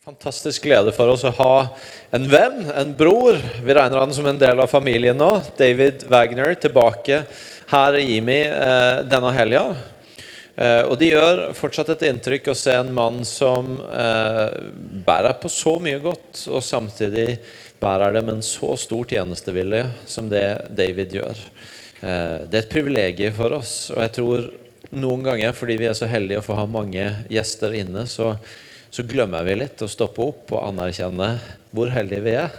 Fantastisk glede for oss å ha en venn, en bror. Vi regner han som en del av familien nå. David Wagner tilbake her i Imi eh, denne helga. Eh, og det gjør fortsatt et inntrykk å se en mann som eh, bærer på så mye godt, og samtidig bærer det med en så stor tjenestevilje som det David gjør. Det er et privilegium for oss, og jeg tror noen ganger, fordi vi er så heldige å få ha mange gjester inne, så så glemmer vi litt å stoppe opp og anerkjenne hvor heldige vi er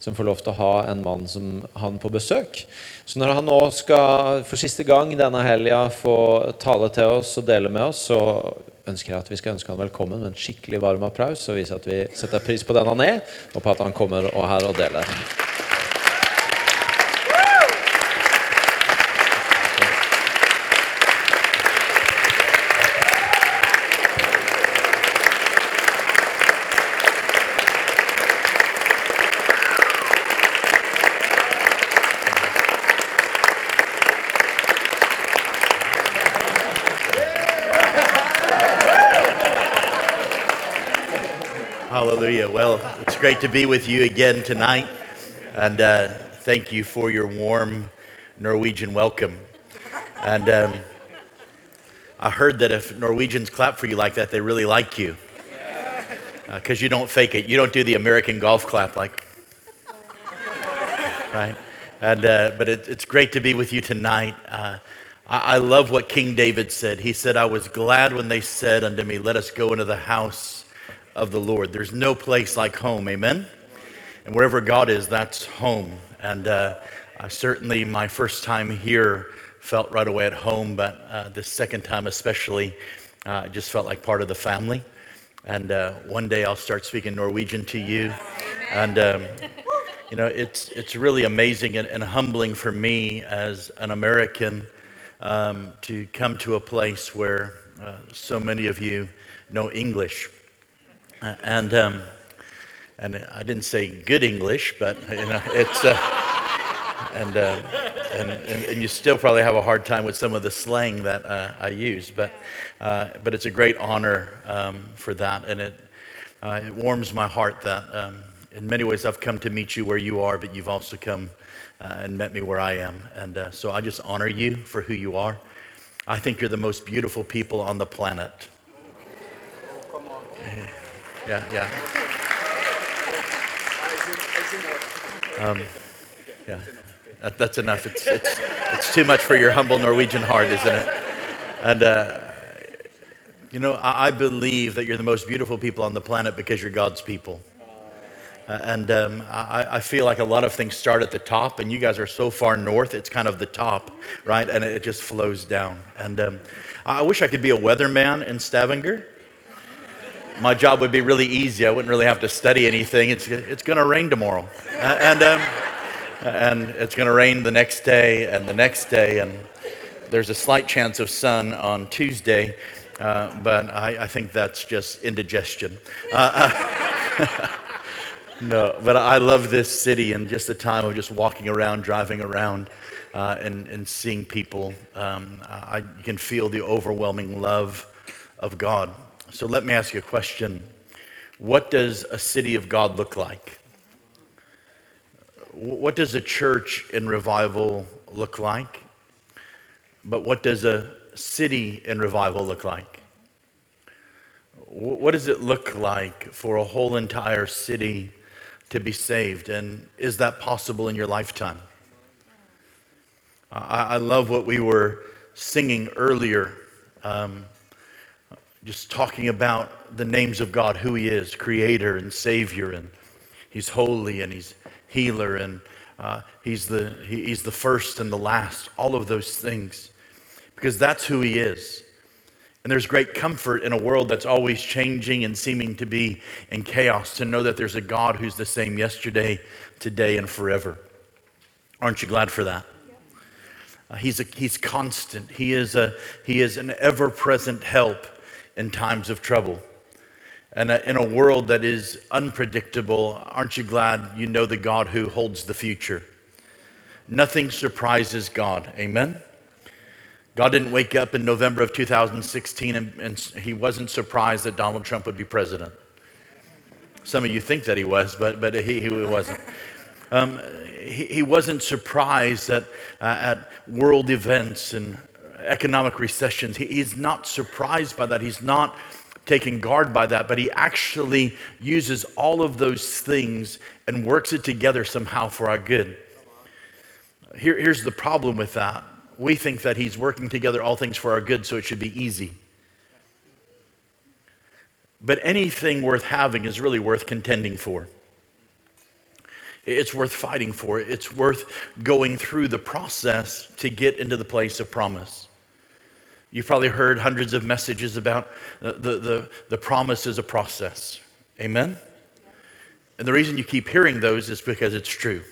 som får lov til å ha en mann som han på besøk. Så når han nå skal for siste gang denne helga få tale til oss og dele med oss, så ønsker jeg at vi skal ønske han velkommen med en skikkelig varm applaus og vise at vi setter pris på den han er, og på at han kommer og her og deler. Hallelujah. Well, it's great to be with you again tonight. And uh, thank you for your warm Norwegian welcome. And um, I heard that if Norwegians clap for you like that, they really like you. Because uh, you don't fake it. You don't do the American golf clap like, right? And, uh, but it, it's great to be with you tonight. Uh, I, I love what King David said. He said, I was glad when they said unto me, Let us go into the house of the Lord. There's no place like home, amen? And wherever God is, that's home. And uh, I certainly, my first time here, felt right away at home, but uh, the second time especially, uh, I just felt like part of the family. And uh, one day I'll start speaking Norwegian to you. And, um, you know, it's, it's really amazing and, and humbling for me as an American um, to come to a place where uh, so many of you know English. Uh, and um, and I didn't say good English, but you know it's uh, and, uh, and, and, and you still probably have a hard time with some of the slang that uh, I use, but uh, but it's a great honor um, for that, and it uh, it warms my heart that um, in many ways I've come to meet you where you are, but you've also come and met me where I am, and so I just honor you for who you are. I think you're the most beautiful people on the planet. Yeah, yeah. Um, yeah, that, that's enough. It's, it's, it's too much for your humble Norwegian heart, isn't it? And, uh, you know, I, I, believe that you're the most beautiful people on the planet because you're God's people. Uh, and um, I, I, feel like a lot of things start at the top, and you guys are so far north, it's kind of the top, right? And it just flows down. And um, I wish I could be a weatherman in Stavanger my job would be really easy. I wouldn't really have to study anything. It's, it's going to rain tomorrow. and, um, and it's going to rain the next day and the next day. And there's a slight chance of sun on Tuesday, uh, but I, I, think that's just indigestion. Uh, uh, no, but I love this city and just the time of just walking around, driving around. Uh, and, and seeing people, um, I, can feel the overwhelming love of God so let me ask you a question. What does a city of God look like? What does a church in revival look like? But what does a city in revival look like? What does it look like for a whole entire city to be saved? And is that possible in your lifetime? I, love what we were singing earlier. Um, just talking about the names of God, who He is, Creator and Savior, and He's holy and He's healer and uh, he's, the, he, he's the first and the last, all of those things, because that's who He is. And there's great comfort in a world that's always changing and seeming to be in chaos to know that there's a God who's the same yesterday, today, and forever. Aren't you glad for that? Uh, he's, a, he's constant. He is, a, he is an ever present help in times of trouble. And in a world that is unpredictable, aren't you glad you know the God who holds the future? Nothing surprises God. Amen? God didn't wake up in November of 2016 and, and he wasn't surprised that Donald Trump would be president. Some of you think that he was, but, but he, he wasn't. Um, he, he, wasn't surprised at, uh, at world events and economic recessions. He, he's not surprised by that. He's not taken guard by that, but he actually uses all of those things and works it together somehow for our good. Here, here's the problem with that we think that he's working together all things for our good, so it should be easy. But anything worth having is really worth contending for. It's worth fighting for. It's worth going through the process to get into the place of promise. You've probably heard hundreds of messages about the, the, the, promise is a process. Amen? And the reason you keep hearing those is because it's true.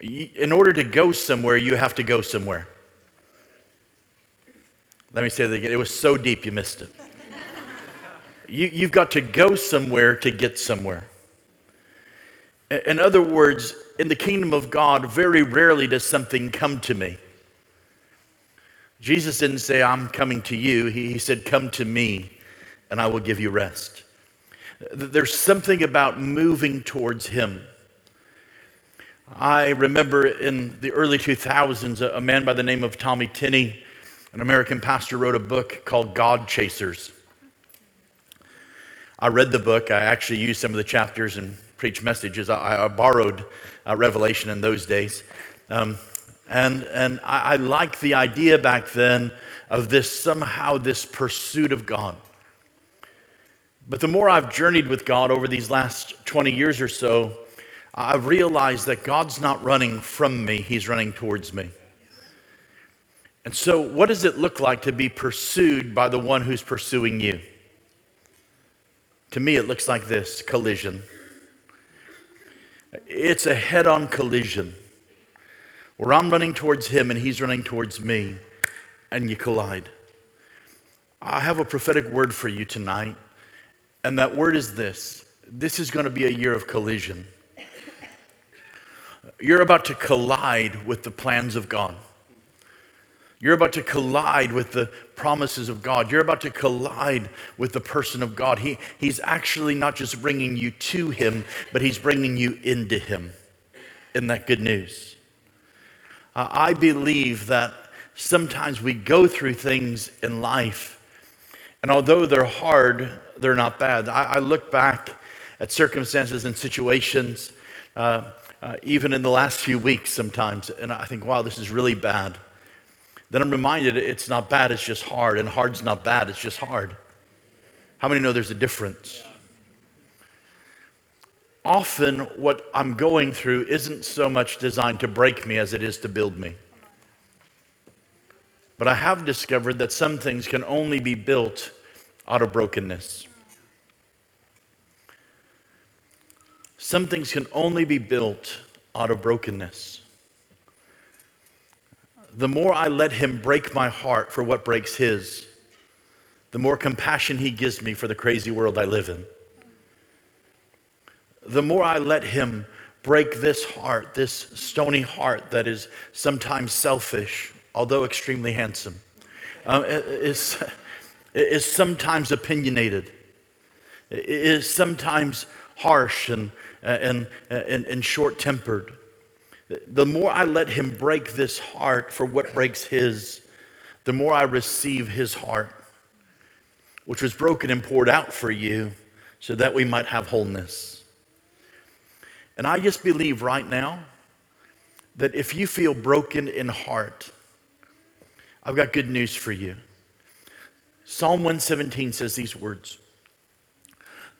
In order to go somewhere, you have to go somewhere. Let me say that again. It was so deep you missed it. you, you've got to go somewhere to get somewhere. In other words, in the kingdom of God, very rarely does something come to me. Jesus didn't say, I'm coming to you. He, said, Come to me, and I will give you rest. There's something about moving towards Him. I remember in the early 2000s, a man by the name of Tommy Tenney, an American pastor, wrote a book called God Chasers. I read the book. I actually used some of the chapters and preached messages. I, I borrowed uh, Revelation in those days. Um, and, and I, I liked the idea back then of this somehow this pursuit of God. But the more I've journeyed with God over these last 20 years or so, I've realized that God's not running from me, He's running towards me. And so, what does it look like to be pursued by the one who's pursuing you? To me, it looks like this collision. It's a head on collision where I'm running towards him and he's running towards me, and you collide. I have a prophetic word for you tonight, and that word is this this is going to be a year of collision. You're about to collide with the plans of God. You're about to collide with the promises of God. You're about to collide with the person of God. He, he's actually not just bringing you to Him, but He's bringing you into Him. Isn't that good news? Uh, I believe that sometimes we go through things in life, and although they're hard, they're not bad. I, I look back at circumstances and situations, uh, uh, even in the last few weeks sometimes, and I think, wow, this is really bad. Then I'm reminded it's not bad, it's just hard, and hard's not bad, it's just hard. How many know there's a difference? Often what I'm going through isn't so much designed to break me as it is to build me. But I have discovered that some things can only be built out of brokenness. Some things can only be built out of brokenness. The more I let Him break my heart for what breaks His, the more compassion He gives me for the crazy world I live in the more I let Him break this heart, this stony heart that is sometimes selfish, although extremely handsome, uh, is, is sometimes opinionated, is sometimes harsh and, and, and, and short tempered. The more I let Him break this heart for what breaks His, the more I receive His heart, which was broken and poured out for you so that we might have wholeness. And I just believe right now that if you feel broken in heart, I've got good news for you. Psalm 117 says these words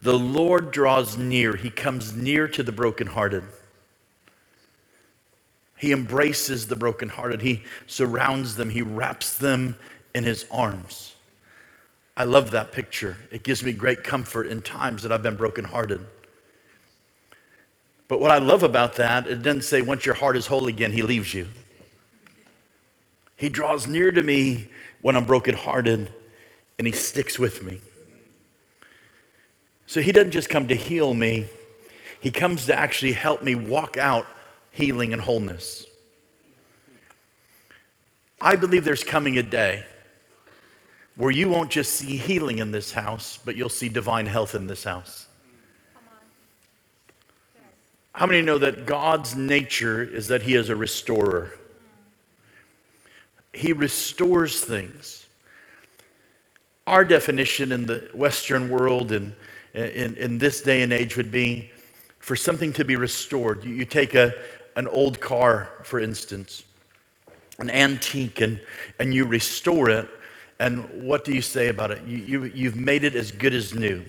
The Lord draws near, He comes near to the brokenhearted. He embraces the brokenhearted, He surrounds them, He wraps them in His arms. I love that picture. It gives me great comfort in times that I've been brokenhearted. But what I love about that, it doesn't say once your heart is whole again, he leaves you. He draws near to me when I'm brokenhearted and he sticks with me. So he doesn't just come to heal me, he comes to actually help me walk out healing and wholeness. I believe there's coming a day where you won't just see healing in this house, but you'll see divine health in this house. How many know that God's nature is that He is a restorer? He restores things. Our definition in the Western world and in, in this day and age would be for something to be restored. You, you take a, an old car, for instance, an antique, and, and you restore it. And what do you say about it? You, you, you've made it as good as new.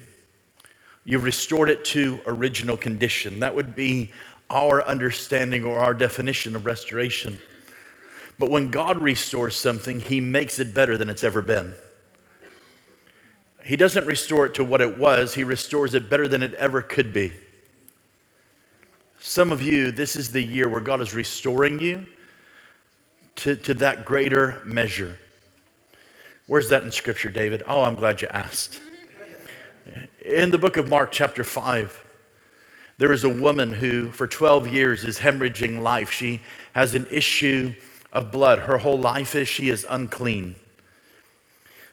You've restored it to original condition. That would be our understanding or our definition of restoration. But when God restores something, He makes it better than it's ever been. He doesn't restore it to what it was, He restores it better than it ever could be. Some of you, this is the year where God is restoring you to, to that greater measure. Where's that in Scripture, David? Oh, I'm glad you asked. In the book of Mark, chapter 5, there is a woman who, for 12 years, is hemorrhaging life. She has an issue of blood. Her whole life is she is unclean.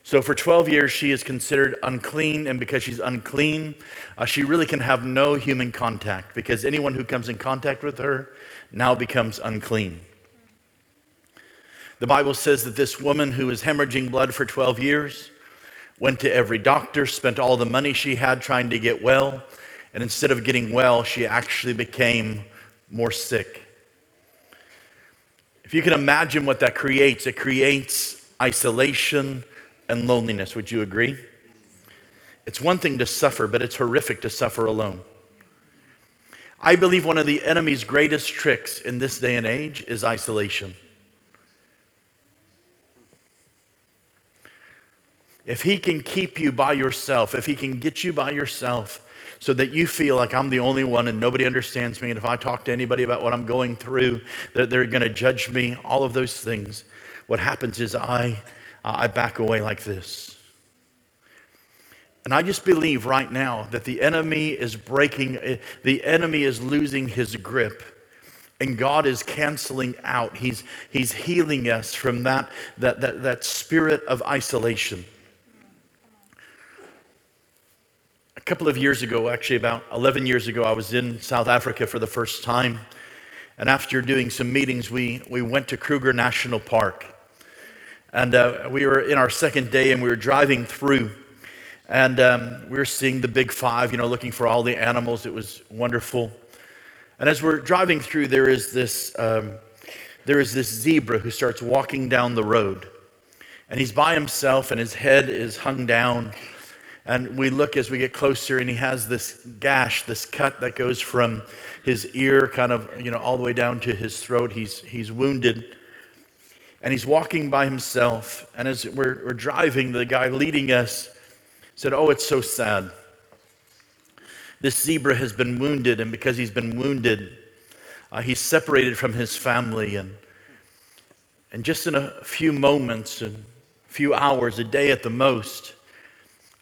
So, for 12 years, she is considered unclean, and because she's unclean, uh, she really can have no human contact because anyone who comes in contact with her now becomes unclean. The Bible says that this woman who is hemorrhaging blood for 12 years, went to every doctor, spent all the money she had trying to get well, and instead of getting well, she actually became more sick. If you can imagine what that creates, it creates isolation and loneliness. Would you agree? It's one thing to suffer, but it's horrific to suffer alone. I believe one of the enemy's greatest tricks in this day and age is isolation. If he can keep you by yourself, if he can get you by yourself so that you feel like I'm the only one and nobody understands me, and if I talk to anybody about what I'm going through, that they're going to judge me, all of those things, what happens is I, I back away like this. And I just believe right now that the enemy is breaking, eh, the enemy is losing his grip. And God is canceling out. He's, he's healing us from that, that, that, that spirit of isolation. A couple of years ago, actually about 11 years ago, I was in South Africa for the first time. And after doing some meetings, we, we went to Kruger National Park. And uh, we were in our second day and we were driving through. And um, we were seeing the big five, you know, looking for all the animals. It was wonderful. And as we're driving through, there is this, um, there is this zebra who starts walking down the road. And he's by himself and his head is hung down. And we look as we get closer, and he has this gash, this cut that goes from his ear, kind of, you know, all the way down to his throat. He's, he's wounded. And he's walking by himself. And as we're, we're driving, the guy leading us said, Oh, it's so sad. This zebra has been wounded, and because he's been wounded, uh, he's separated from his family. And, and just in a few moments, and a few hours, a day at the most,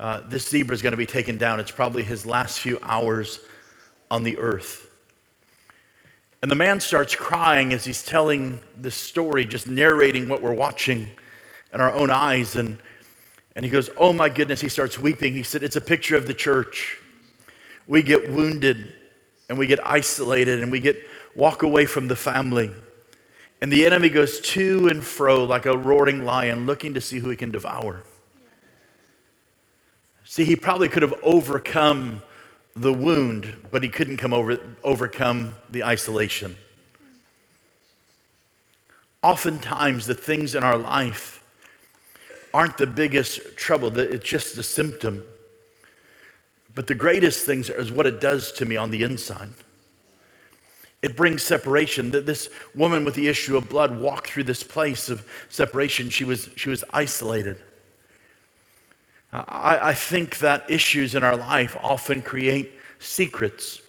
uh, this zebra is going to be taken down. It's probably his last few hours on the earth. And the man starts crying as he's telling this story, just narrating what we're watching in our own eyes. And, and he goes, Oh my goodness. He starts weeping. He said, It's a picture of the church. We get wounded and we get isolated and we get walk away from the family. And the enemy goes to and fro like a roaring lion looking to see who he can devour. See, he probably could have overcome the wound, but he couldn't come over, overcome the isolation. Oftentimes, the things in our life aren't the biggest trouble, it's just a symptom. But the greatest things is what it does to me on the inside. It brings separation. That this woman with the issue of blood walked through this place of separation. She was, she was isolated. I, I think that issues in our life often create secrets.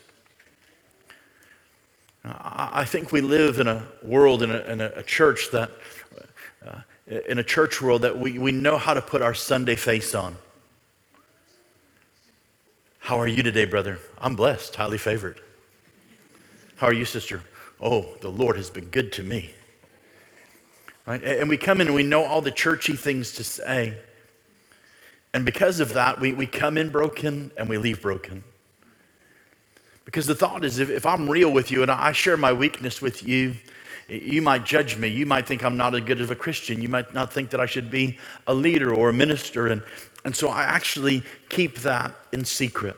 I think we live in a world, in a, in a church that, uh, in a church world that we, we know how to put our Sunday face on. How are you today, brother? I'm blessed, highly favored. How are you, sister? Oh, the Lord has been good to me. Right? And we come in and we know all the churchy things to say. And because of that, we, we come in broken and we leave broken. Because the thought is if, if I'm real with you and I share my weakness with you, you might judge me. You might think I'm not as good of a Christian. You might not think that I should be a leader or a minister. And, and so I actually keep that in secret.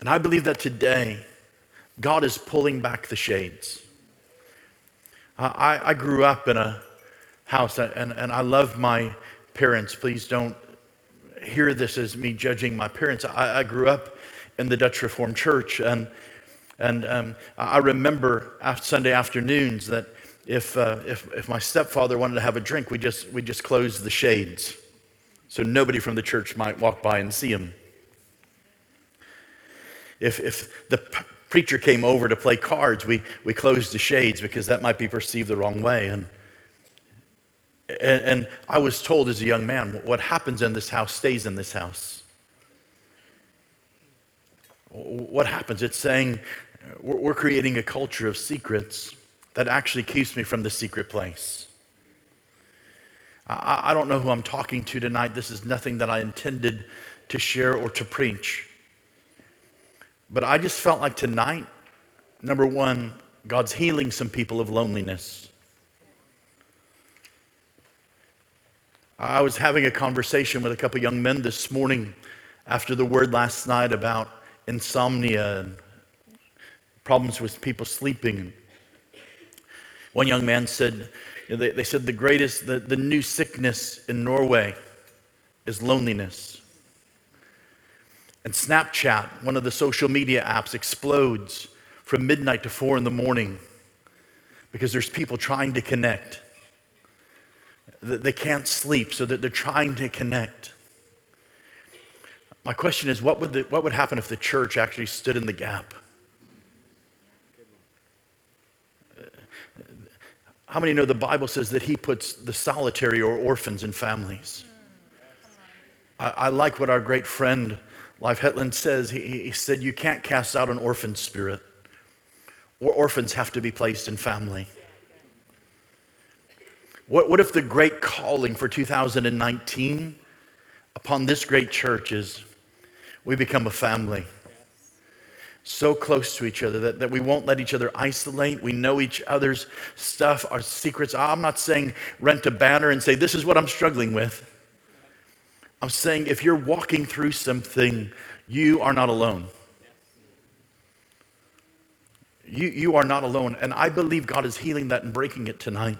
And I believe that today, God is pulling back the shades. I, I grew up in a house and, and I love my parents. Please don't hear this as me judging my parents. I, I grew up in the Dutch Reformed Church, and, and um, I remember Sunday afternoons that if, uh, if, if my stepfather wanted to have a drink, we just, we just closed the shades so nobody from the church might walk by and see him. If, if the p- preacher came over to play cards, we, we closed the shades because that might be perceived the wrong way. And, and, and I was told as a young man, what happens in this house stays in this house. What happens? It's saying we're creating a culture of secrets that actually keeps me from the secret place. I, don't know who I'm talking to tonight. This is nothing that I intended to share or to preach. But I just felt like tonight, number one, God's healing some people of loneliness. I was having a conversation with a couple young men this morning after the word last night about insomnia and problems with people sleeping. One young man said, they, they said the greatest, the, the new sickness in Norway is loneliness. And Snapchat, one of the social media apps, explodes from midnight to four in the morning because there's people trying to connect. That they can't sleep, so that they're trying to connect. My question is what would, the, what would happen if the church actually stood in the gap? Uh, how many know the Bible says that He puts the solitary or orphans in families? I, I like what our great friend Leif Hetland says. He, he said, You can't cast out an orphan spirit, or orphans have to be placed in family. What, what if the great calling for 2019 upon this great church is we become a family? so close to each other that, that we won't let each other isolate. We know each other's stuff, our secrets. I'm not saying rent a banner and say, This is what I'm struggling with. I'm saying if you're walking through something, you are not alone. You, you are not alone. And I believe God is healing that and breaking it tonight.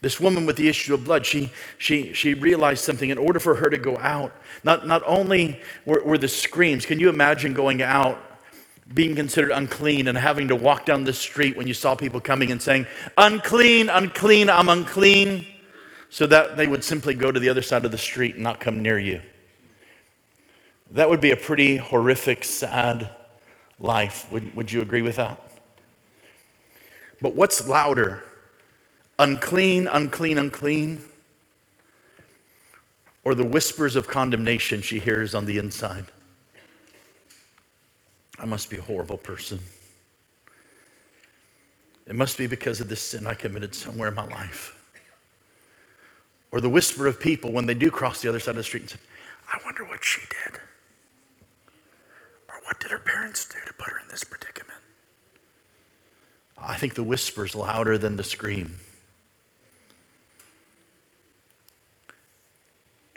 This woman with the issue of blood, she, she, she realized something. In order for her to go out, not, not only were, were the screams, can you imagine going out being considered unclean and having to walk down the street when you saw people coming and saying, Unclean, unclean, I'm unclean, so that they would simply go to the other side of the street and not come near you. That would be a pretty horrific, sad life. Would, would you agree with that? But what's louder? Unclean, unclean, unclean, or the whispers of condemnation she hears on the inside. I must be a horrible person. It must be because of this sin I committed somewhere in my life. Or the whisper of people when they do cross the other side of the street and say, I wonder what she did. Or what did her parents do to put her in this predicament? I think the whisper's louder than the scream.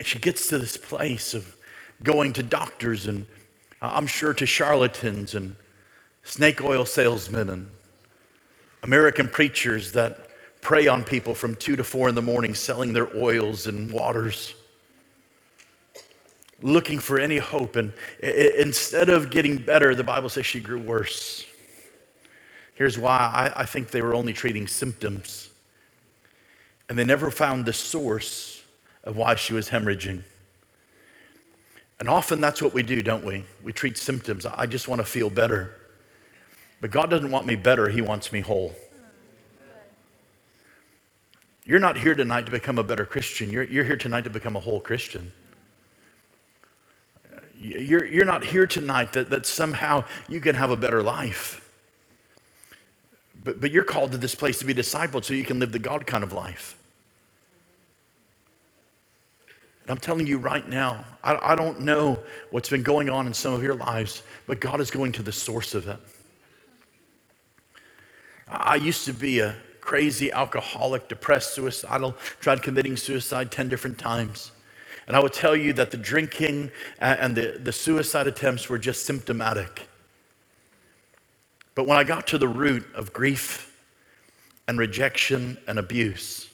And she gets to this place of going to doctors and uh, I'm sure to charlatans and snake oil salesmen and American preachers that prey on people from two to four in the morning selling their oils and waters, looking for any hope. And instead of getting better, the Bible says she grew worse. Here's why I, think they were only treating symptoms, and they never found the source of why she was hemorrhaging. And often that's what we do, don't we? We treat symptoms. I just want to feel better. But God doesn't want me better, He wants me whole. You're not here tonight to become a better Christian. You're, you're here tonight to become a whole Christian. You're, you're not here tonight that, that somehow you can have a better life. But, but you're called to this place to be discipled so you can live the God kind of life. I'm telling you right now, I, I don't know what's been going on in some of your lives, but God is going to the source of it. I used to be a crazy alcoholic, depressed, suicidal, tried committing suicide 10 different times. And I would tell you that the drinking and the, the suicide attempts were just symptomatic. But when I got to the root of grief and rejection and abuse,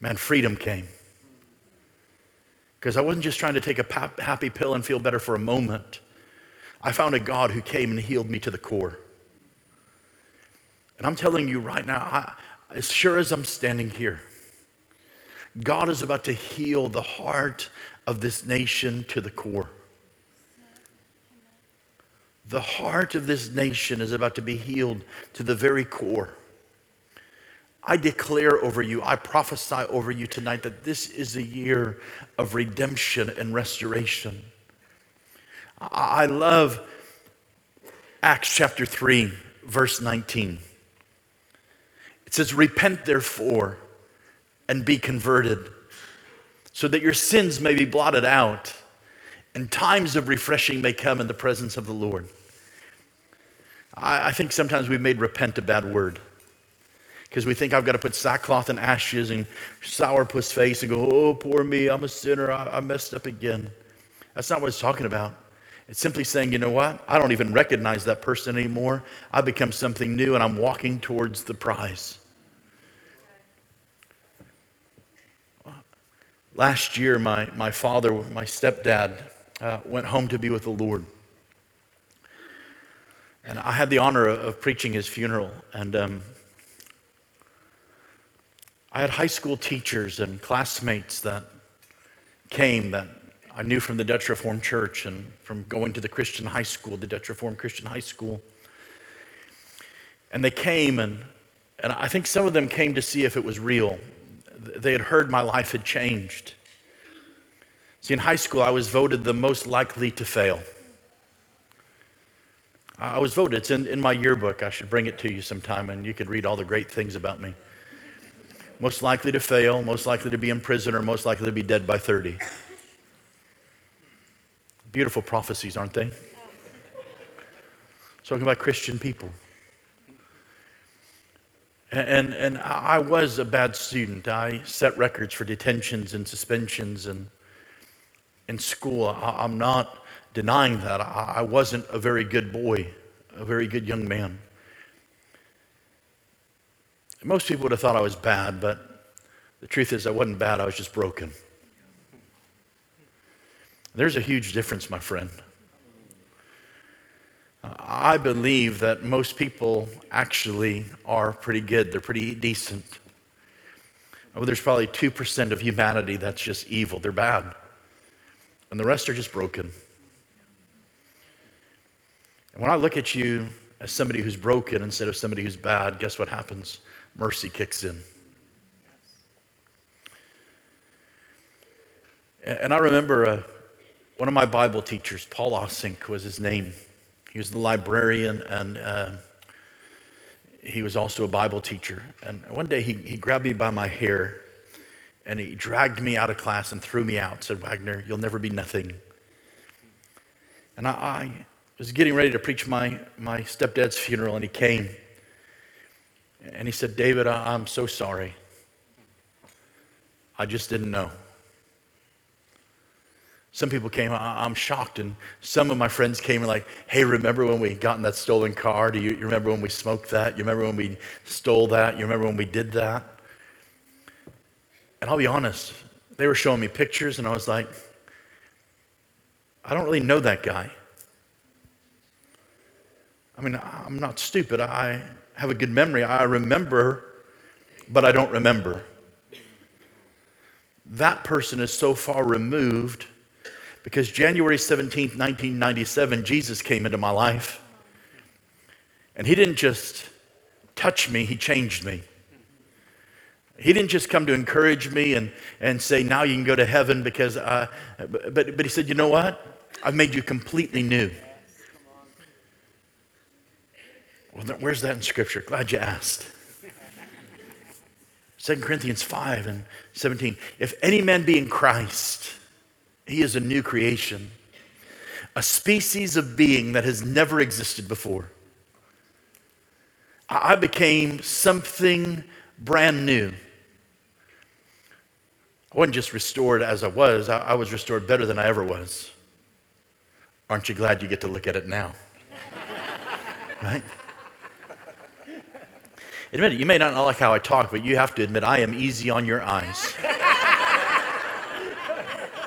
man, freedom came. Because I wasn't just trying to take a happy pill and feel better for a moment. I found a God who came and healed me to the core. And I'm telling you right now, I, as sure as I'm standing here, God is about to heal the heart of this nation to the core. The heart of this nation is about to be healed to the very core. I declare over you, I prophesy over you tonight that this is a year of redemption and restoration. I love Acts chapter 3, verse 19. It says, Repent therefore and be converted, so that your sins may be blotted out and times of refreshing may come in the presence of the Lord. I, I think sometimes we've made repent a bad word because we think I've got to put sackcloth and ashes and sourpuss face and go, oh, poor me, I'm a sinner, I, I messed up again. That's not what it's talking about. It's simply saying, you know what? I don't even recognize that person anymore. I've become something new and I'm walking towards the prize. Last year, my, my father, my stepdad, uh, went home to be with the Lord. And I had the honor of, of preaching his funeral. And um, I had high school teachers and classmates that came that I knew from the Dutch Reformed Church and from going to the Christian high school, the Dutch Reformed Christian high school. And they came, and, and I think some of them came to see if it was real. They had heard my life had changed. See, in high school, I was voted the most likely to fail. I was voted, it's in, in my yearbook. I should bring it to you sometime, and you could read all the great things about me most likely to fail, most likely to be in prison, or most likely to be dead by 30. Beautiful prophecies, aren't they? Talking about Christian people. And, and I was a bad student. I set records for detentions and suspensions and in school. I, am not denying that. I, I wasn't a very good boy, a very good young man. Most people would have thought I was bad, but the truth is, I wasn't bad, I was just broken. There's a huge difference, my friend. I believe that most people actually are pretty good, they're pretty decent. Oh, there's probably 2% of humanity that's just evil, they're bad. And the rest are just broken. And when I look at you as somebody who's broken instead of somebody who's bad, guess what happens? Mercy kicks in. And I remember uh, one of my Bible teachers, Paul Osink was his name. He was the librarian and uh, he was also a Bible teacher. And one day he, he grabbed me by my hair and he dragged me out of class and threw me out. Said, Wagner, you'll never be nothing. And I, I was getting ready to preach my, my stepdad's funeral and he came. And he said, David, I'm so sorry. I just didn't know. Some people came, I'm shocked. And some of my friends came and like, hey, remember when we got in that stolen car? Do you, you remember when we smoked that? You remember when we stole that? You remember when we did that? And I'll be honest, they were showing me pictures, and I was like, I don't really know that guy. I mean, I'm not stupid. I, have a good memory. I remember, but I don't remember. That person is so far removed because January 17th, 1997, Jesus came into my life. And he didn't just touch me, he changed me. He didn't just come to encourage me and, and say, now you can go to heaven because, I, but, but he said, you know what? I've made you completely new. Well, where's that in Scripture? Glad you asked. 2 Corinthians 5 and 17. If any man be in Christ, he is a new creation, a species of being that has never existed before. I became something brand new. I wasn't just restored as I was, I was restored better than I ever was. Aren't you glad you get to look at it now? right? Admit it, you may not like how I talk, but you have to admit I am easy on your eyes.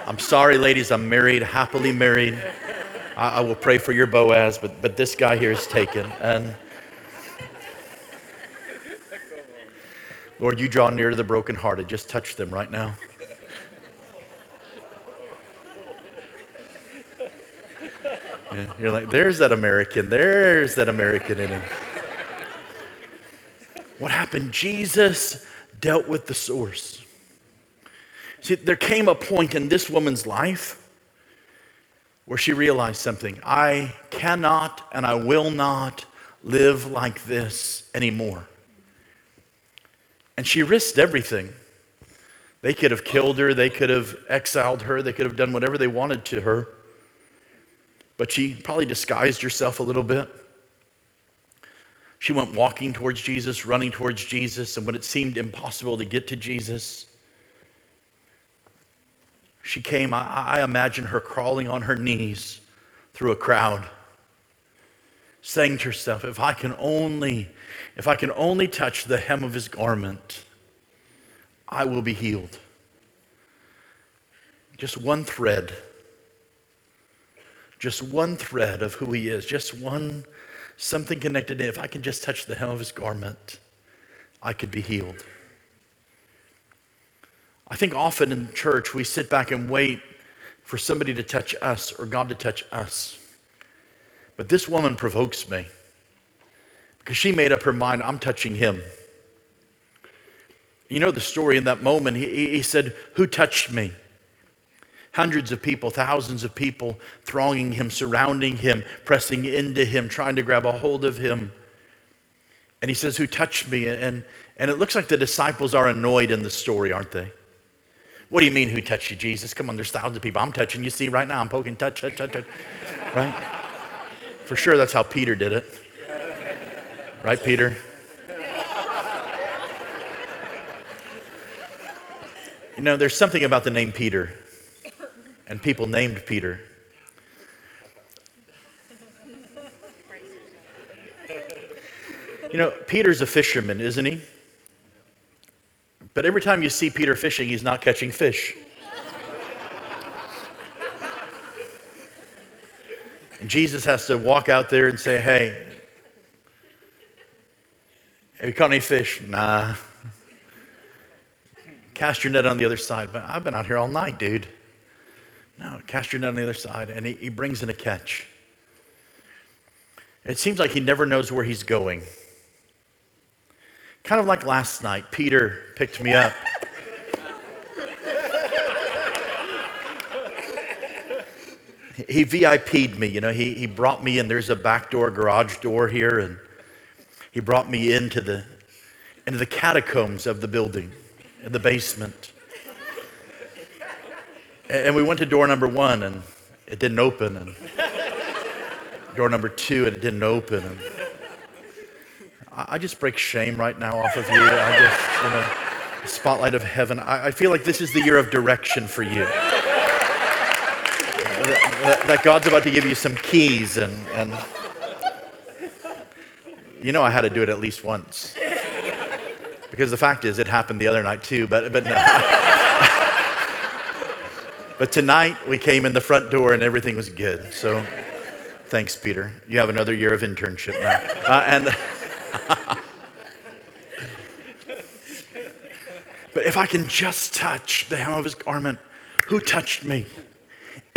I'm sorry, ladies, I'm married, happily married. I, I, will pray for your Boaz, but, but this guy here is taken. And Lord, you draw near to the brokenhearted. Just touch them right now. You're like, there's that American, there's that American in him. What happened? Jesus dealt with the source. See, there came a point in this woman's life where she realized something. I cannot and I will not live like this anymore. And she risked everything. They could have killed her, they could have exiled her, they could have done whatever they wanted to her. But she probably disguised herself a little bit. She went walking towards Jesus, running towards Jesus, and when it seemed impossible to get to Jesus, she came. I, I imagine her crawling on her knees through a crowd, saying to herself, If I can only, if I can only touch the hem of his garment, I will be healed. Just one thread. Just one thread of who he is, just one something connected in. If I can just touch the hem of his garment, I could be healed. I think often in church we sit back and wait for somebody to touch us or God to touch us. But this woman provokes me because she made up her mind I'm touching him. You know the story in that moment. He, he said, Who touched me? Hundreds of people, thousands of people thronging him, surrounding him, pressing into him, trying to grab a hold of him. And he says, Who touched me? And, and it looks like the disciples are annoyed in the story, aren't they? What do you mean, who touched you, Jesus? Come on, there's thousands of people. I'm touching you. See, right now, I'm poking, touch, touch, touch, touch. Right? For sure, that's how Peter did it. Right, Peter? You know, there's something about the name Peter and people named Peter. You know, Peter's a fisherman, isn't he? But every time you see Peter fishing, he's not catching fish. And Jesus has to walk out there and say, Hey, have you caught any fish? Nah. Cast your net on the other side. But I've been out here all night, dude. No, cast your net on the other side. And he, he brings in a catch. It seems like he never knows where he's going. Kind of like last night, Peter picked me up. he VIP'd me, you know, he, he brought me in. There's a back door, garage door here, and he brought me into the, into the catacombs of the building, in the basement. And we went to door number one, and it didn't open. And door number two, and it didn't open. And I just break shame right now off of you. I just, you know, spotlight of heaven. I, feel like this is the year of direction for you. That, that, God's about to give you some keys, and, and you know I had to do it at least once. Because the fact is, it happened the other night too, but, but no. But tonight we came in the front door and everything was good. So thanks, Peter. You have another year of internship now. Uh, and but if I can just touch the hem of his garment, who touched me?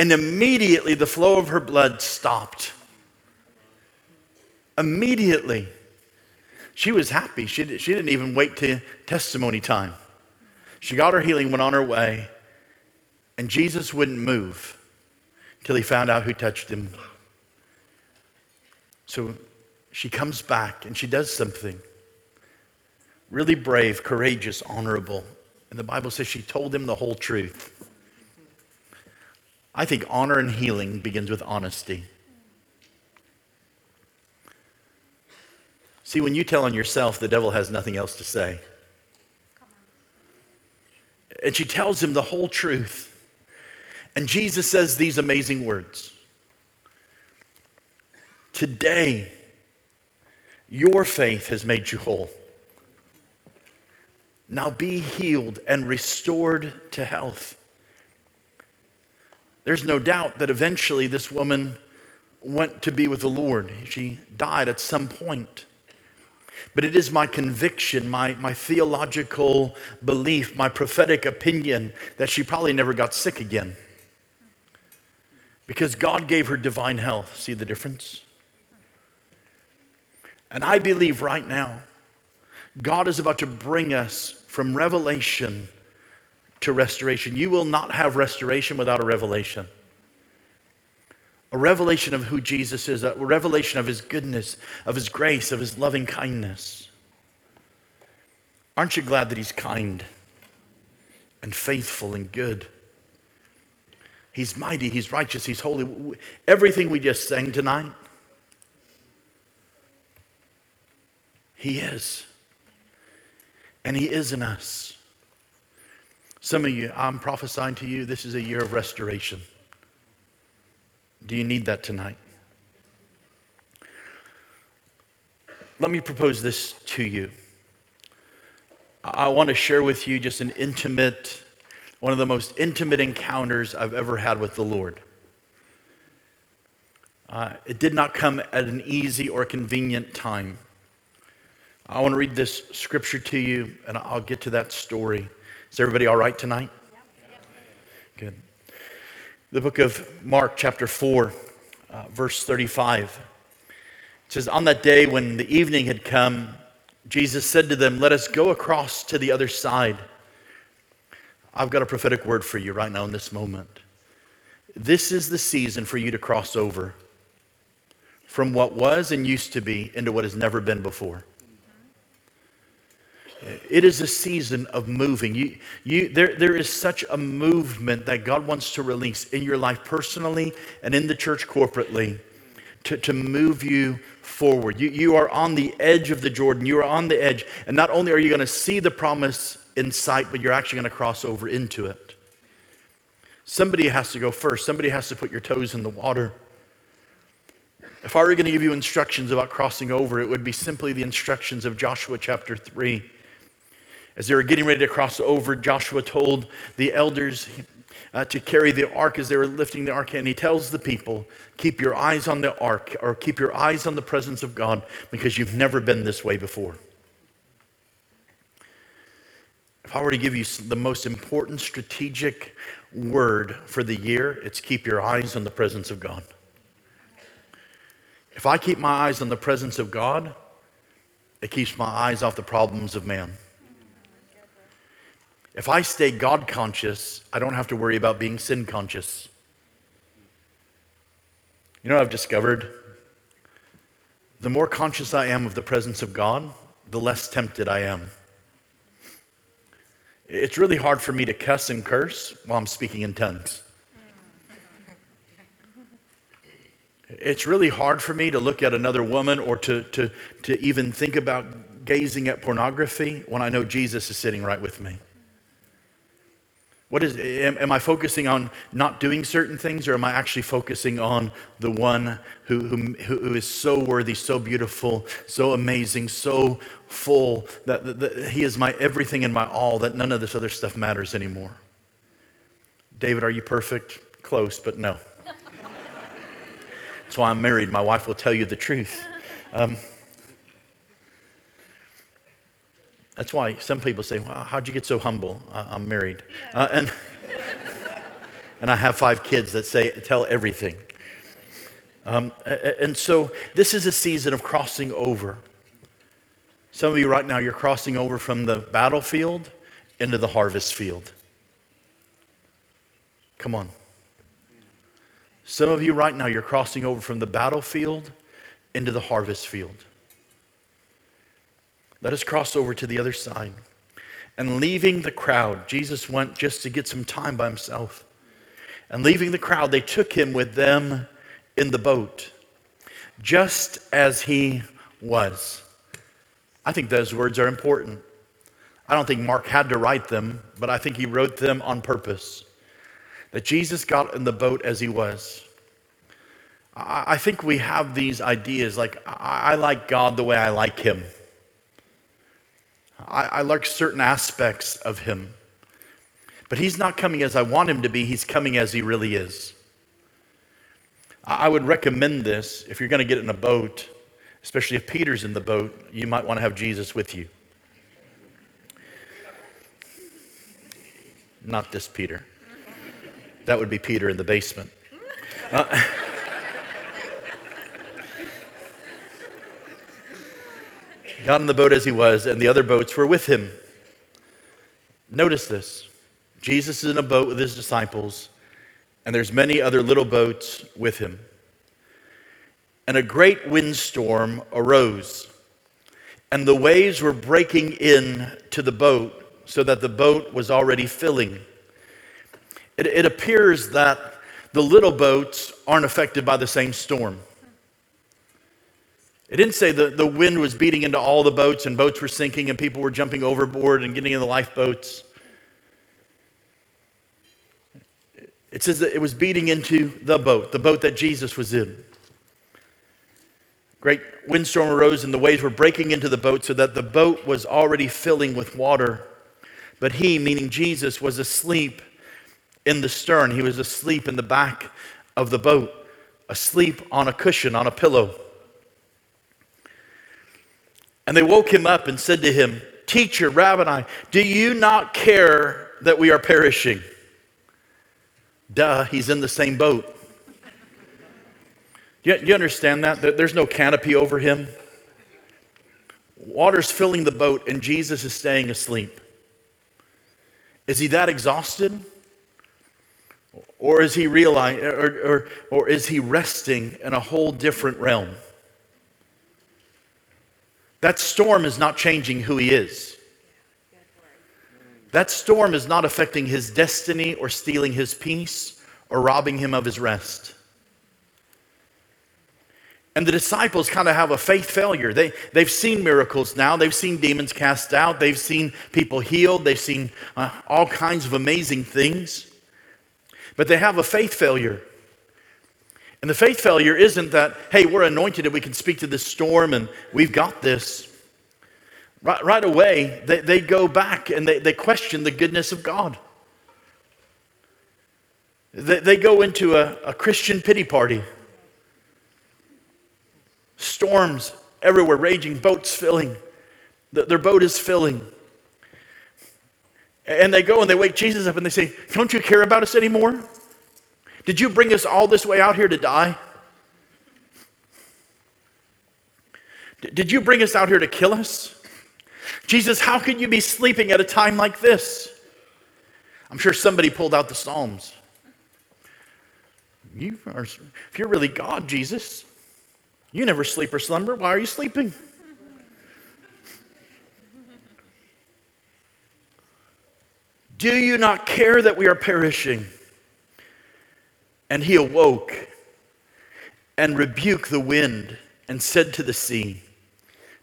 And immediately the flow of her blood stopped. Immediately. She was happy. She, she didn't even wait to testimony time. She got her healing, went on her way. And Jesus wouldn't move until he found out who touched him. So she comes back and she does something. really brave, courageous, honorable. And the Bible says she told him the whole truth. I think honor and healing begins with honesty. See, when you tell on yourself, the devil has nothing else to say. And she tells him the whole truth. And Jesus says these amazing words Today, your faith has made you whole. Now be healed and restored to health. There's no doubt that eventually this woman went to be with the Lord. She died at some point. But it is my conviction, my, my theological belief, my prophetic opinion that she probably never got sick again. Because God gave her divine health. See the difference? And I believe right now, God is about to bring us from revelation to restoration. You will not have restoration without a revelation. A revelation of who Jesus is, a revelation of his goodness, of his grace, of his loving kindness. Aren't you glad that he's kind and faithful and good? He's mighty, he's righteous, he's holy. Everything we just sang tonight, he is. And he is in us. Some of you, I'm prophesying to you, this is a year of restoration. Do you need that tonight? Let me propose this to you. I want to share with you just an intimate one of the most intimate encounters I've ever had with the Lord. Uh, it did not come at an easy or convenient time. I want to read this scripture to you, and I'll get to that story. Is everybody all right tonight? Good. The book of Mark, chapter 4, uh, verse 35. It says, On that day when the evening had come, Jesus said to them, Let us go across to the other side. I've got a prophetic word for you right now in this moment. This is the season for you to cross over from what was and used to be into what has never been before. It is a season of moving. You, you, there, there is such a movement that God wants to release in your life personally and in the church corporately to, to move you forward. You, you are on the edge of the Jordan. You are on the edge. And not only are you going to see the promise in sight, but you're actually going to cross over into it. Somebody has to go first. Somebody has to put your toes in the water. If I were going to give you instructions about crossing over, it would be simply the instructions of Joshua chapter 3. As they were getting ready to cross over, Joshua told the elders uh, to carry the ark as they were lifting the ark, and he tells the people, Keep your eyes on the ark, or keep your eyes on the presence of God, because you've never been this way before. If I were to give you the most important strategic word for the year, it's keep your eyes on the presence of God. If I keep my eyes on the presence of God, it keeps my eyes off the problems of man. If I stay God conscious, I don't have to worry about being sin conscious. You know I've discovered? The more conscious I am of the presence of God, the less tempted I am. It's really hard for me to cuss and curse while I'm speaking in tongues. It's really hard for me to look at another woman or to, to, to even think about gazing at pornography when I know Jesus is sitting right with me. What is, am, am, I focusing on not doing certain things, or am I actually focusing on the one who, who, who is so worthy, so beautiful, so amazing, so full, that, that, that he is my everything and my all, that none of this other stuff matters anymore? David, are you perfect? Close, but no. That's why I'm married. My wife will tell you the truth. Um, That's why some people say, well, how'd you get so humble? I'm married. Uh, and, and I have five kids that say, tell everything. Um, and so this is a season of crossing over. Some of you right now, you're crossing over from the battlefield into the harvest field. Come on. Some of you right now, you're crossing over from the battlefield into the harvest field. Let us cross over to the other side. And leaving the crowd, Jesus went just to get some time by himself. And leaving the crowd, they took him with them in the boat, just as he was. I think those words are important. I don't think Mark had to write them, but I think he wrote them on purpose. That Jesus got in the boat as he was. I think we have these ideas like, I like God the way I like him. I, I like certain aspects of him. But he's not coming as I want him to be, he's coming as he really is. I would recommend this if you're going to get in a boat, especially if Peter's in the boat, you might want to have Jesus with you. Not this Peter. That would be Peter in the basement. Uh, got in the boat as he was, and the other boats were with him. Notice this Jesus is in a boat with his disciples, and there's many other little boats with him. And a great windstorm arose, and the waves were breaking in to the boat so that the boat was already filling. It, it appears that the little boats aren't affected by the same storm. It didn't say the, the wind was beating into all the boats and boats were sinking and people were jumping overboard and getting in the lifeboats. It says that it was beating into the boat, the boat that Jesus was in. Great windstorm arose and the waves were breaking into the boat so that the boat was already filling with water. But he, meaning Jesus, was asleep in the stern. He was asleep in the back of the boat, asleep on a cushion, on a pillow. And they woke him up and said to him, Teacher, Rabbi, do you not care that we are perishing? Duh, he's in the same boat. You, you understand that? There's no canopy over him. Water's filling the boat, and Jesus is staying asleep. Is he that exhausted? Or is he realizing, or, or, or is he resting in a whole different realm? That storm is not changing who he is. That storm is not affecting his destiny or stealing his peace or robbing him of his rest. And the disciples kind of have a faith failure. They, they've seen miracles now. They've seen demons cast out. They've seen people healed. They've seen uh, all kinds of amazing things. But they have a faith failure. And the faith failure isn't that, hey, we're anointed and we can speak to this storm and we've got this. Right, right away, they, they go back and they, they question the goodness of God. They, they go into a, a Christian pity party. Storms everywhere raging, boats filling. Their boat is filling. And they go and they wake Jesus up and they say, Don't you care about us anymore? Did you bring us all this way out here to die? Did you bring us out here to kill us? Jesus, how could you be sleeping at a time like this? I'm sure somebody pulled out the Psalms. You are, if you're really God, Jesus, you never sleep or slumber. Why are you sleeping? Do you not care that we are perishing? And he awoke and rebuked the wind and said to the sea,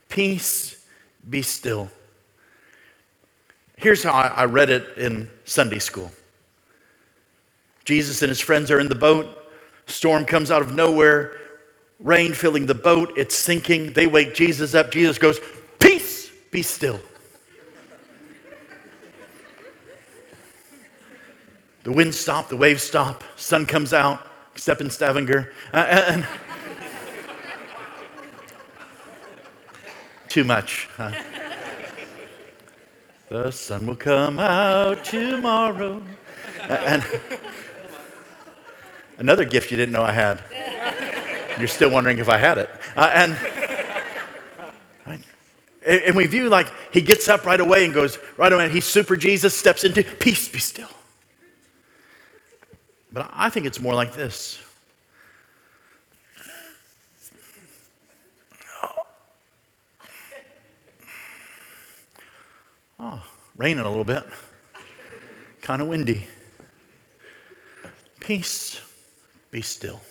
Peace, be still. Here's how I read it in Sunday school Jesus and his friends are in the boat. Storm comes out of nowhere rain filling the boat, it's sinking. They wake Jesus up. Jesus goes, Peace, be still. The wind stopped, the waves stop, sun comes out, except in Stavanger. Uh, and too much. Huh? the sun will come out tomorrow. Uh, and another gift you didn't know I had. You're still wondering if I had it. Uh, and, and we view like he gets up right away and goes right away. He's super Jesus, steps into peace, be still. But I think it's more like this. Oh, raining a little bit. Kind of windy. Peace, be still.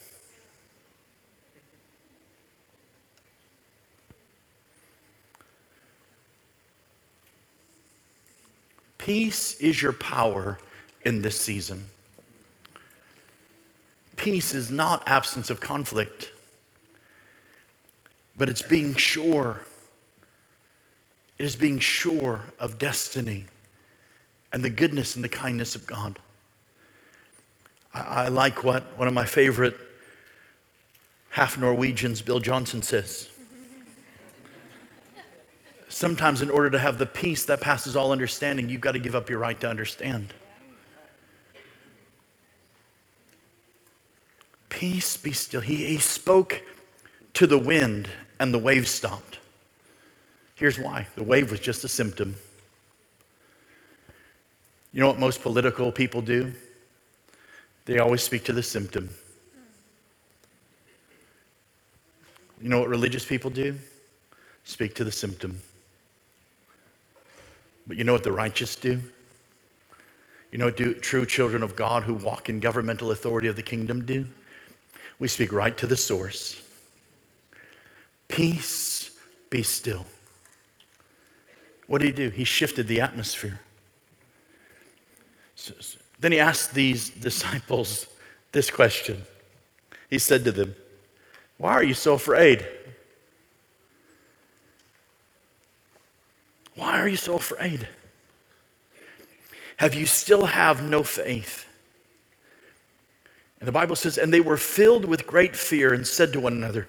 Peace is your power in this season. Peace is not absence of conflict, but it's being sure. It is being sure of destiny and the goodness and the kindness of God. I, I like what one of my favorite half Norwegians, Bill Johnson, says. Sometimes, in order to have the peace that passes all understanding, you've got to give up your right to understand. Peace be still. He, he spoke to the wind, and the wave stopped. Here's why the wave was just a symptom. You know what most political people do? They always speak to the symptom. You know what religious people do? Speak to the symptom. But you know what the righteous do? You know what do true children of God who walk in governmental authority of the kingdom do? We speak right to the source. Peace, be still. What did he do? He shifted the atmosphere. So, so, then he asked these disciples this question. He said to them, Why are you so afraid? Why are you so afraid? Have you still have no faith? And the Bible says, and they were filled with great fear and said to one another,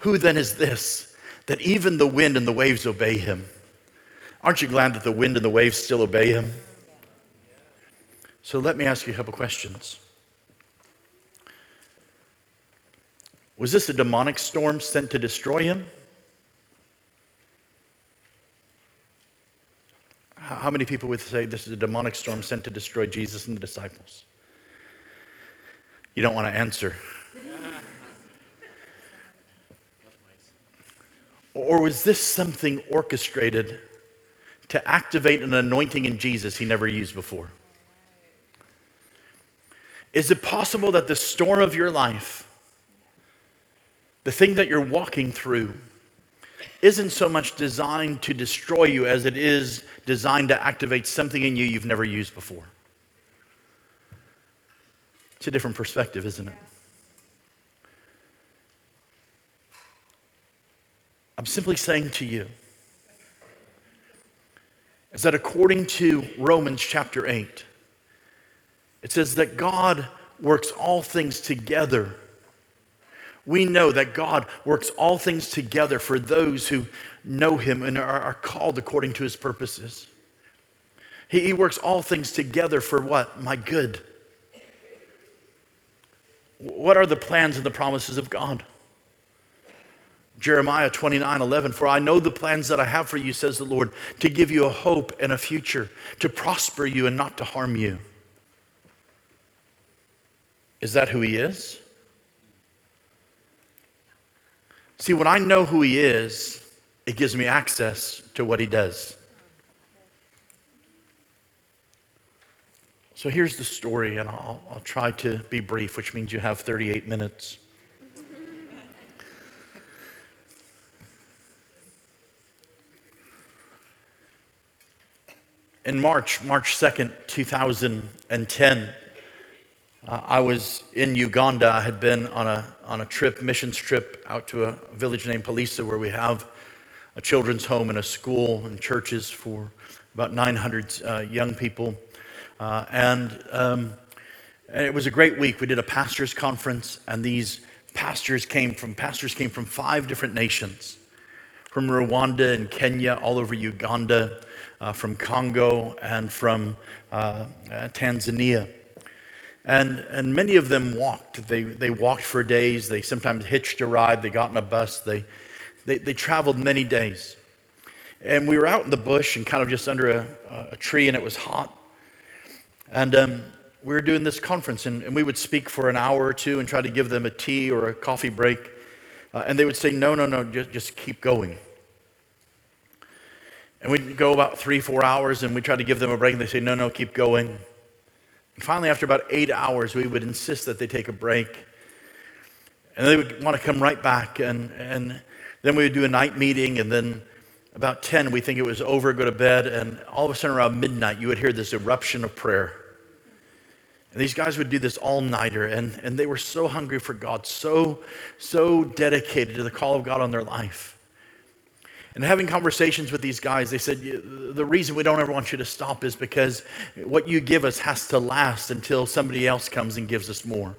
Who then is this that even the wind and the waves obey him? Aren't you glad that the wind and the waves still obey him? So let me ask you a couple questions. Was this a demonic storm sent to destroy him? How many people would say this is a demonic storm sent to destroy Jesus and the disciples? You don't want to answer. Or was this something orchestrated to activate an anointing in Jesus he never used before? Is it possible that the storm of your life, the thing that you're walking through, isn't so much designed to destroy you as it is designed to activate something in you you've never used before. It's a different perspective, isn't it? I'm simply saying to you is that according to Romans chapter 8, it says that God works all things together we know that God works all things together for those who know Him and are, called according to His purposes. He works all things together for what? My good. What are the plans and the promises of God? Jeremiah 29 11, for I know the plans that I have for you, says the Lord, to give you a hope and a future, to prosper you and not to harm you. Is that who He is? See, when I know who He is, it gives me access to what He does. So here's the story, and I'll, I'll try to be brief, which means you have 38 minutes. In March, March 2nd, 2010, uh, I was in Uganda. I had been on a, on a trip, missions trip, out to a village named Pallisa where we have a children's home and a school and churches for about 900 uh, young people. Uh, and, um, and it was a great week. We did a pastors' conference, and these pastors came from pastors came from five different nations, from Rwanda and Kenya, all over Uganda, uh, from Congo, and from uh, uh, Tanzania. And, and many of them walked. They, they walked for days. They sometimes hitched a ride. They got in a bus. They, they, they traveled many days. And we were out in the bush and kind of just under a, a tree, and it was hot. And um, we were doing this conference, and, and, we would speak for an hour or two and try to give them a tea or a coffee break. Uh, and they would say, No, no, no, just, just keep going. And we'd go about three, four hours and we'd try to give them a break and they'd say, no, no, keep going. And finally, after about eight hours, we would insist that they take a break. And they would want to come right back. And, and then we would do a night meeting. And then about 10, we think it was over, go to bed. And all of a sudden, around midnight, you would hear this eruption of prayer. And these guys would do this all nighter, and, and they were so hungry for God, so, so dedicated to the call of God on their life. And having conversations with these guys, they said, The reason we don't ever want you to stop is because what you give us has to last until somebody else comes and gives us more.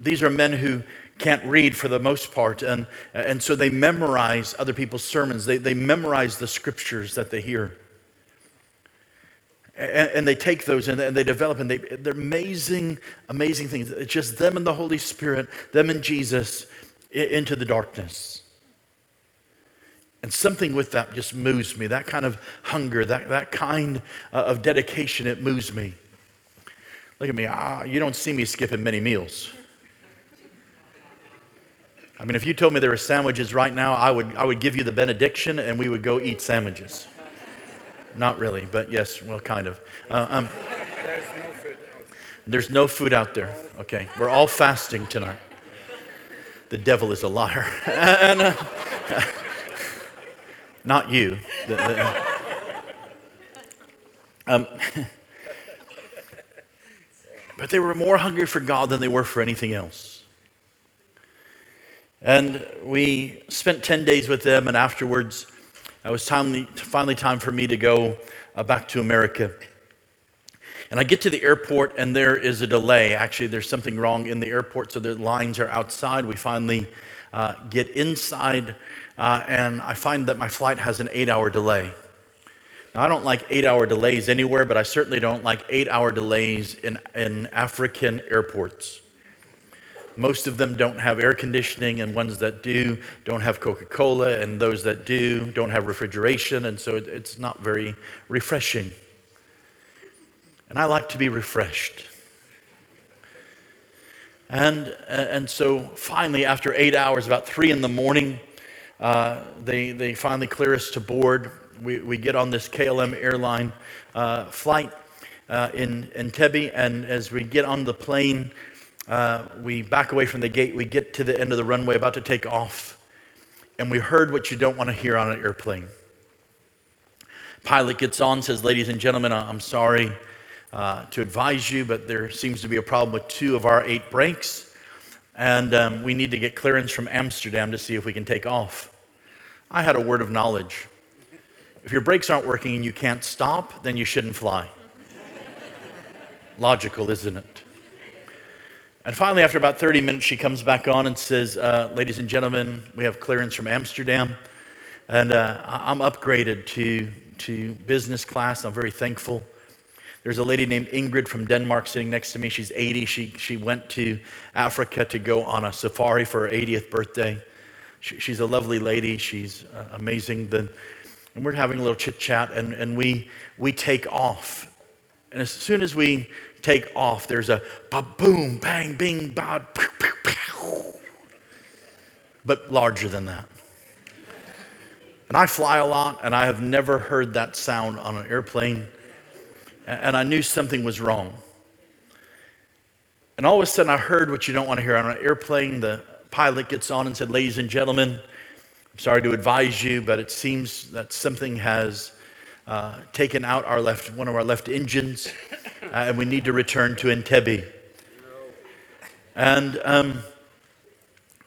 These are men who can't read for the most part, and, and so they memorize other people's sermons, they, they memorize the scriptures that they hear. And, and they take those and, and they develop, and they, they're amazing, amazing things. It's just them and the Holy Spirit, them and Jesus into the darkness. And something with that just moves me. That kind of hunger, that, that kind uh, of dedication, it moves me. Look at me. Ah, you don't see me skipping many meals. I mean, if you told me there were sandwiches right now, I would, I would give you the benediction and we would go eat sandwiches. Not really, but yes, well, kind of. Uh, um, there's, no food out there. Okay, we're all fasting tonight. The devil is a liar. and, uh, not you. The, the, um, but they were more hungry for God than they were for anything else. And we spent 10 days with them, and afterwards, it was timely, finally time for me to go uh, back to America. And I get to the airport, and there is a delay. Actually, there's something wrong in the airport, so the lines are outside. We finally uh, get inside, uh, and I find that my flight has an eight hour delay. Now, I don't like eight hour delays anywhere, but I certainly don't like eight hour delays in, in African airports. Most of them don't have air conditioning, and ones that do don't have Coca Cola, and those that do don't have refrigeration, and so it's not very refreshing. And I like to be refreshed. And, and so finally, after eight hours, about three in the morning, uh, they, they finally clear us to board. We, we get on this KLM airline uh, flight uh, in Entebbe, and as we get on the plane, uh, we back away from the gate. We get to the end of the runway, about to take off, and we heard what you don't want to hear on an airplane. Pilot gets on, says, Ladies and gentlemen, I'm sorry uh, to advise you, but there seems to be a problem with two of our eight brakes, and um, we need to get clearance from Amsterdam to see if we can take off. I had a word of knowledge. If your brakes aren't working and you can't stop, then you shouldn't fly. Logical, isn't it? And finally, after about 30 minutes, she comes back on and says, uh, Ladies and gentlemen, we have clearance from Amsterdam. And uh, I'm upgraded to, to business class. I'm very thankful. There's a lady named Ingrid from Denmark sitting next to me. She's 80. She, she went to Africa to go on a safari for her 80th birthday. She, she's a lovely lady. She's uh, amazing. The, and we're having a little chit chat, and, and we, we take off. And as soon as we take off, there's a ba boom, bang, bing, ba, pew, pew, pew. but larger than that. And I fly a lot, and I have never heard that sound on an airplane, and I knew something was wrong. And all of a sudden, I heard what you don't want to hear on an airplane. The pilot gets on and said, Ladies and gentlemen, I'm sorry to advise you, but it seems that something has uh, taken out our left, one of our left engines, uh, and we need to return to Entebbe. And um,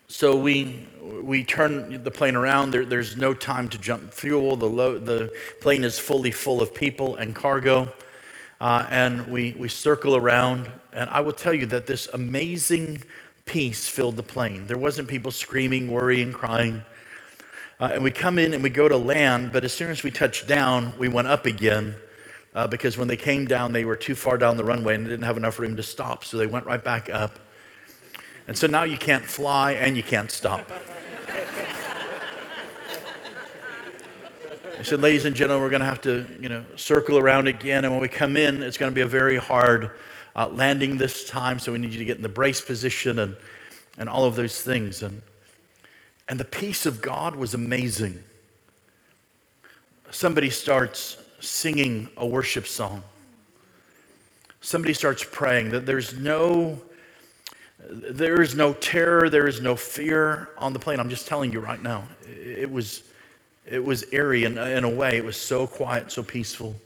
so we, we turn the plane around. There, there's no time to jump fuel. The, lo- the plane is fully full of people and cargo. Uh, and we, we circle around. And I will tell you that this amazing peace filled the plane. There wasn't people screaming, worrying, crying. Uh, and we come in and we go to land, but as soon as we touched down, we went up again uh, because when they came down, they were too far down the runway and didn't have enough room to stop. So they went right back up. And so now you can't fly and you can't stop. I said, ladies and gentlemen, we're going to have to, you know, circle around again. And when we come in, it's going to be a very hard uh, landing this time. So we need you to get in the brace position and, and all of those things. And and the peace of God was amazing. somebody starts singing a worship song. Somebody starts praying that there's no there is no terror, there is no fear on the plane. I'm just telling you right now. It was it was airy in, in a way. It was so quiet, so peaceful.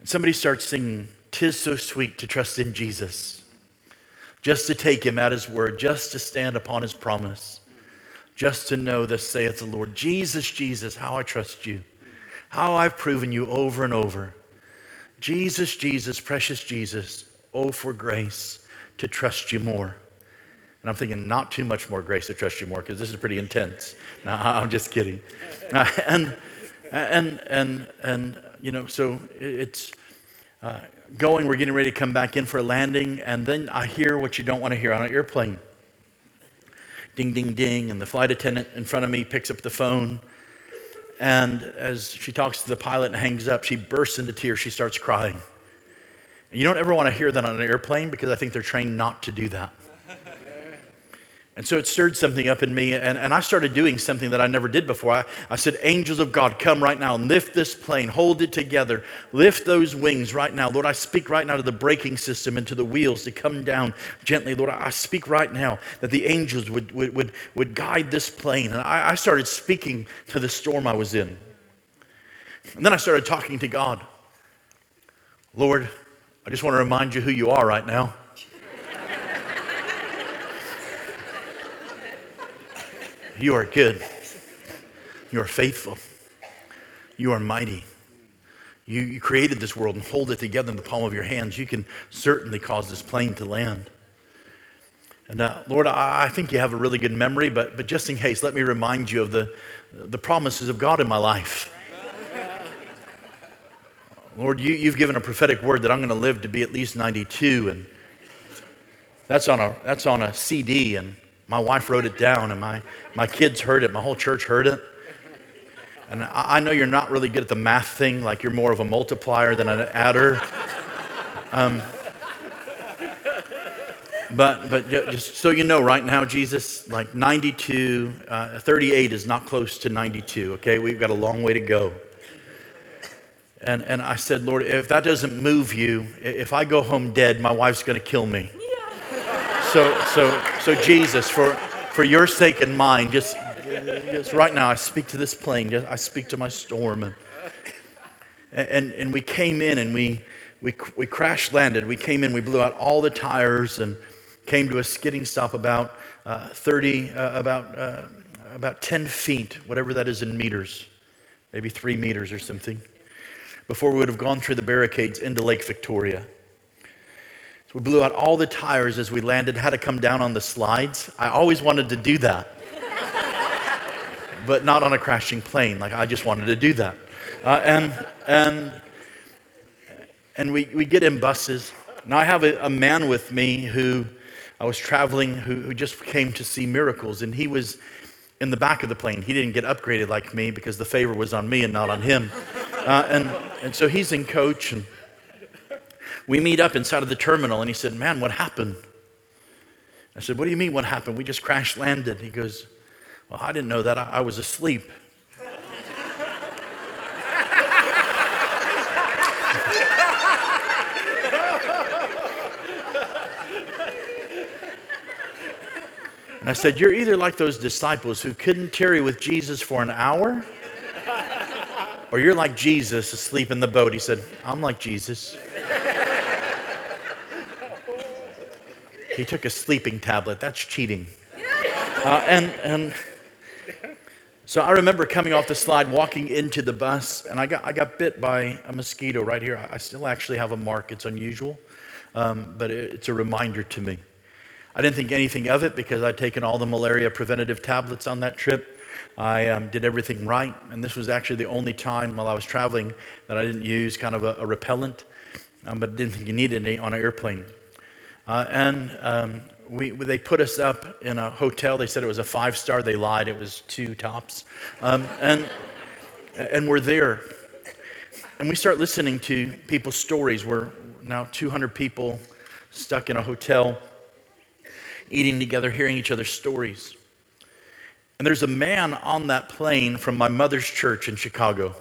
And somebody starts singing, Tis so sweet to trust in Jesus, just to take him at his word, just to stand upon his promise, just to know, this saith the Lord, Jesus, Jesus, how I trust you how I've proven you over and over. Jesus, Jesus, precious Jesus, oh, for grace to trust you more. And I'm thinking, not too much more grace to trust you more, because this is pretty intense. No, I'm just kidding. and, and, and, and, you know, so it's uh, going, we're getting ready to come back in for a landing, and then I hear what you don't want to hear on an airplane. Ding, ding, ding, and the flight attendant in front of me picks up the phone and as she talks to the pilot and hangs up, she bursts into tears. She starts crying. And you don't ever want to hear that on an airplane because I think they're trained not to do that. And so it stirred something up in me, and, and I started doing something that I never did before. I, I said, Angels of God, come right now and lift this plane, hold it together, lift those wings right now. Lord, I speak right now to the braking system and to the wheels to come down gently. Lord, I speak right now that the angels would, would, would, would guide this plane. And I, I started speaking to the storm I was in. And then I started talking to God. Lord, I just want to remind you who you are right now. You are good. You are faithful. You are mighty. You, you, created this world and hold it together in the palm of your hands. You can certainly cause this plane to land. And uh, Lord, I, I, think you have a really good memory, but, but just in case, let me remind you of the, the promises of God in my life. Lord, you, you've given a prophetic word that I'm going to live to be at least 92, and that's on a, that's on a CD, and my wife wrote it down, and my, my kids heard it. My whole church heard it. And I, I know you're not really good at the math thing, like you're more of a multiplier than an adder. Um, but, but just so you know, right now, Jesus, like 92, uh, 38 is not close to 92, okay? We've got a long way to go. And, and I said, Lord, if that doesn't move you, if I go home dead, my wife's going to kill me. So, so, so Jesus, for, for your sake and mine, just, just right now, I speak to this plane. I speak to my storm. And, and, and we came in and we, we, we crash landed. We came in, we blew out all the tires and came to a skidding stop about uh, 30, uh, about, uh, about 10 feet, whatever that is in meters, maybe three meters or something, before we would have gone through the barricades into Lake Victoria. So we blew out all the tires as we landed, had to come down on the slides. I always wanted to do that, but not on a crashing plane. Like I just wanted to do that. Uh, and and and we, we get in buses. Now I have a, a man with me who I was traveling who, who just came to see miracles, and he was in the back of the plane. He didn't get upgraded like me because the favor was on me and not on him. Uh, and, and so he's in coach, and we meet up inside of the terminal, and he said, Man, what happened? I said, What do you mean, what happened? We just crash landed. He goes, Well, I didn't know that. I, I was asleep. And I said, You're either like those disciples who couldn't tarry with Jesus for an hour, or you're like Jesus asleep in the boat. He said, I'm like Jesus. He took a sleeping tablet. That's cheating. Uh, and, and so I remember coming off the slide, walking into the bus, and I got, I got bit by a mosquito right here. I still actually have a mark. It's unusual, um, but it, it's a reminder to me. I didn't think anything of it because I'd taken all the malaria preventative tablets on that trip. I um, did everything right, and this was actually the only time while I was traveling that I didn't use kind of a, a repellent, um, but didn't think you needed any on an airplane. Uh, and um, we, they put us up in a hotel. They said it was a five star. They lied. It was two tops. Um, and, and we're there. And we start listening to people's stories. We're now 200 people stuck in a hotel, eating together, hearing each other's stories. And there's a man on that plane from my mother's church in Chicago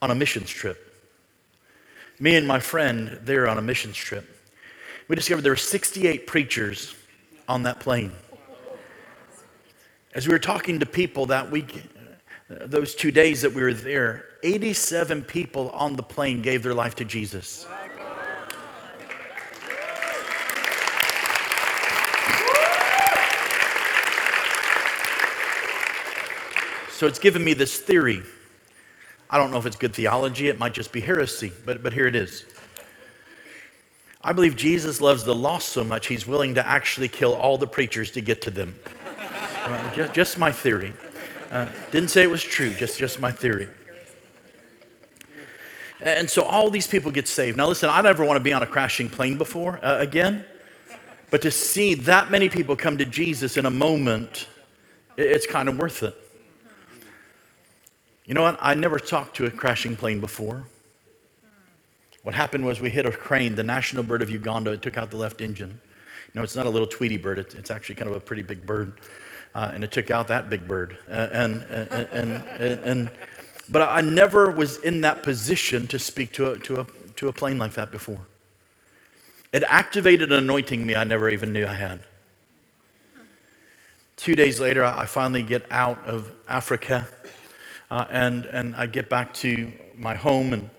on a missions trip. Me and my friend, they're on a missions trip. We discovered there were 68 preachers on that plane. As we were talking to people that week, those two days that we were there, 87 people on the plane gave their life to Jesus. So it's given me this theory. I don't know if it's good theology, it might just be heresy, but, but here it is. I believe Jesus loves the lost so much, he's willing to actually kill all the preachers to get to them. Uh, just, just, my theory. Uh, didn't say it was true, just, just my theory. And so all these people get saved. Now, listen, I never want to be on a crashing plane before uh, again, but to see that many people come to Jesus in a moment, it's kind of worth it. You know what? I never talked to a crashing plane before. What happened was we hit a crane, the national bird of Uganda. It took out the left engine. You know, it's not a little Tweety bird, it's, it's actually kind of a pretty big bird. Uh, and it took out that big bird. Uh, and, and, and, and, and, but I never was in that position to speak to a, to, a, to a plane like that before. It activated an anointing me I never even knew I had. Two days later, I finally get out of Africa uh, and, and I get back to my home and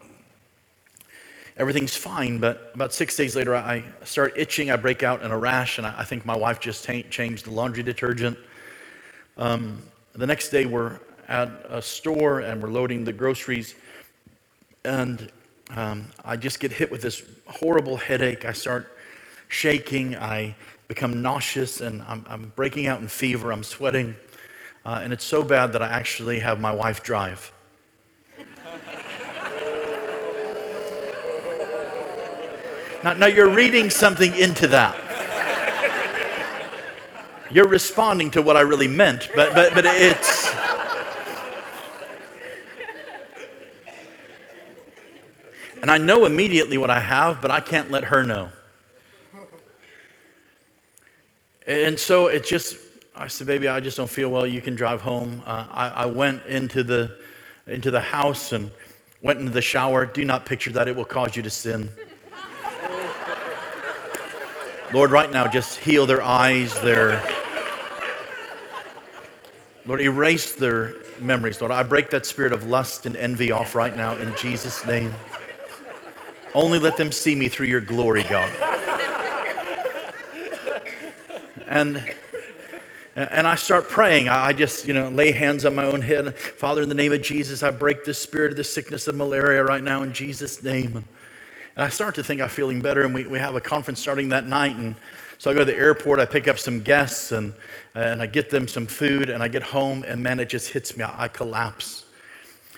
everything's fine. But about six days later, I start itching. I break out in a rash, and I, think my wife just t- changed the laundry detergent. Um, the next day, we're at a store and we're loading the groceries, and um, I just get hit with this horrible headache. I start shaking. I become nauseous, and I'm, I'm breaking out in fever. I'm sweating. Uh, and it's so bad that I actually have my wife drive. Now, now, you're reading something into that. You're responding to what I really meant, but, but, but it's. And I know immediately what I have, but I can't let her know. And so it just I said, baby, I just don't feel well. You can drive home. Uh, I, I, went into the, into the house and went into the shower. Do not picture that. It will cause you to sin. Lord, right now, just heal their eyes, their. Lord, erase their memories. Lord, I break that spirit of lust and envy off right now in Jesus' name. Only let them see me through your glory, God. And and I start praying. I just, you know, lay hands on my own head. Father, in the name of Jesus, I break this spirit of the sickness of malaria right now in Jesus' name. And I start to think I'm feeling better. And we, we have a conference starting that night. And so I go to the airport, I pick up some guests, and, and I get them some food. And I get home, and man, it just hits me. I, I collapse.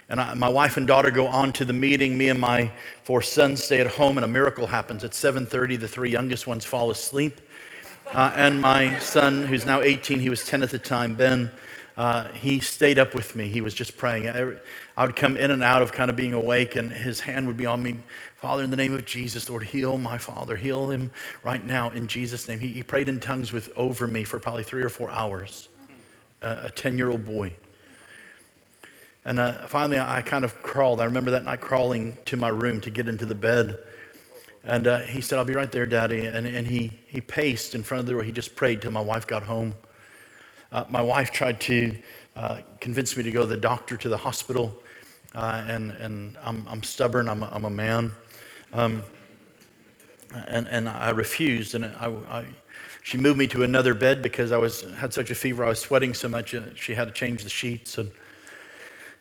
And I, my wife and daughter go on to the meeting. Me and my four sons stay at home, and a miracle happens. At 7:30, the three youngest ones fall asleep. Uh, and my son, who's now 18, he was 10 at the time, Ben, uh, he stayed up with me. He was just praying. I, I, would come in and out of kind of being awake, and his hand would be on me. Father, in the name of Jesus, Lord, heal my father. Heal him right now in Jesus' name. He, he prayed in tongues with over me for probably three or four hours, uh, a 10 year old boy. And uh, finally, I kind of crawled. I remember that night crawling to my room to get into the bed. And uh, he said, I'll be right there, Daddy. And, and he, he paced in front of the door. He just prayed till my wife got home. Uh, my wife tried to uh, convince me to go to the doctor, to the hospital. Uh, and and I'm, I'm stubborn, I'm a, I'm a man. Um, and, and I refused. And I, I, she moved me to another bed because I was, had such a fever. I was sweating so much. Uh, she had to change the sheets. And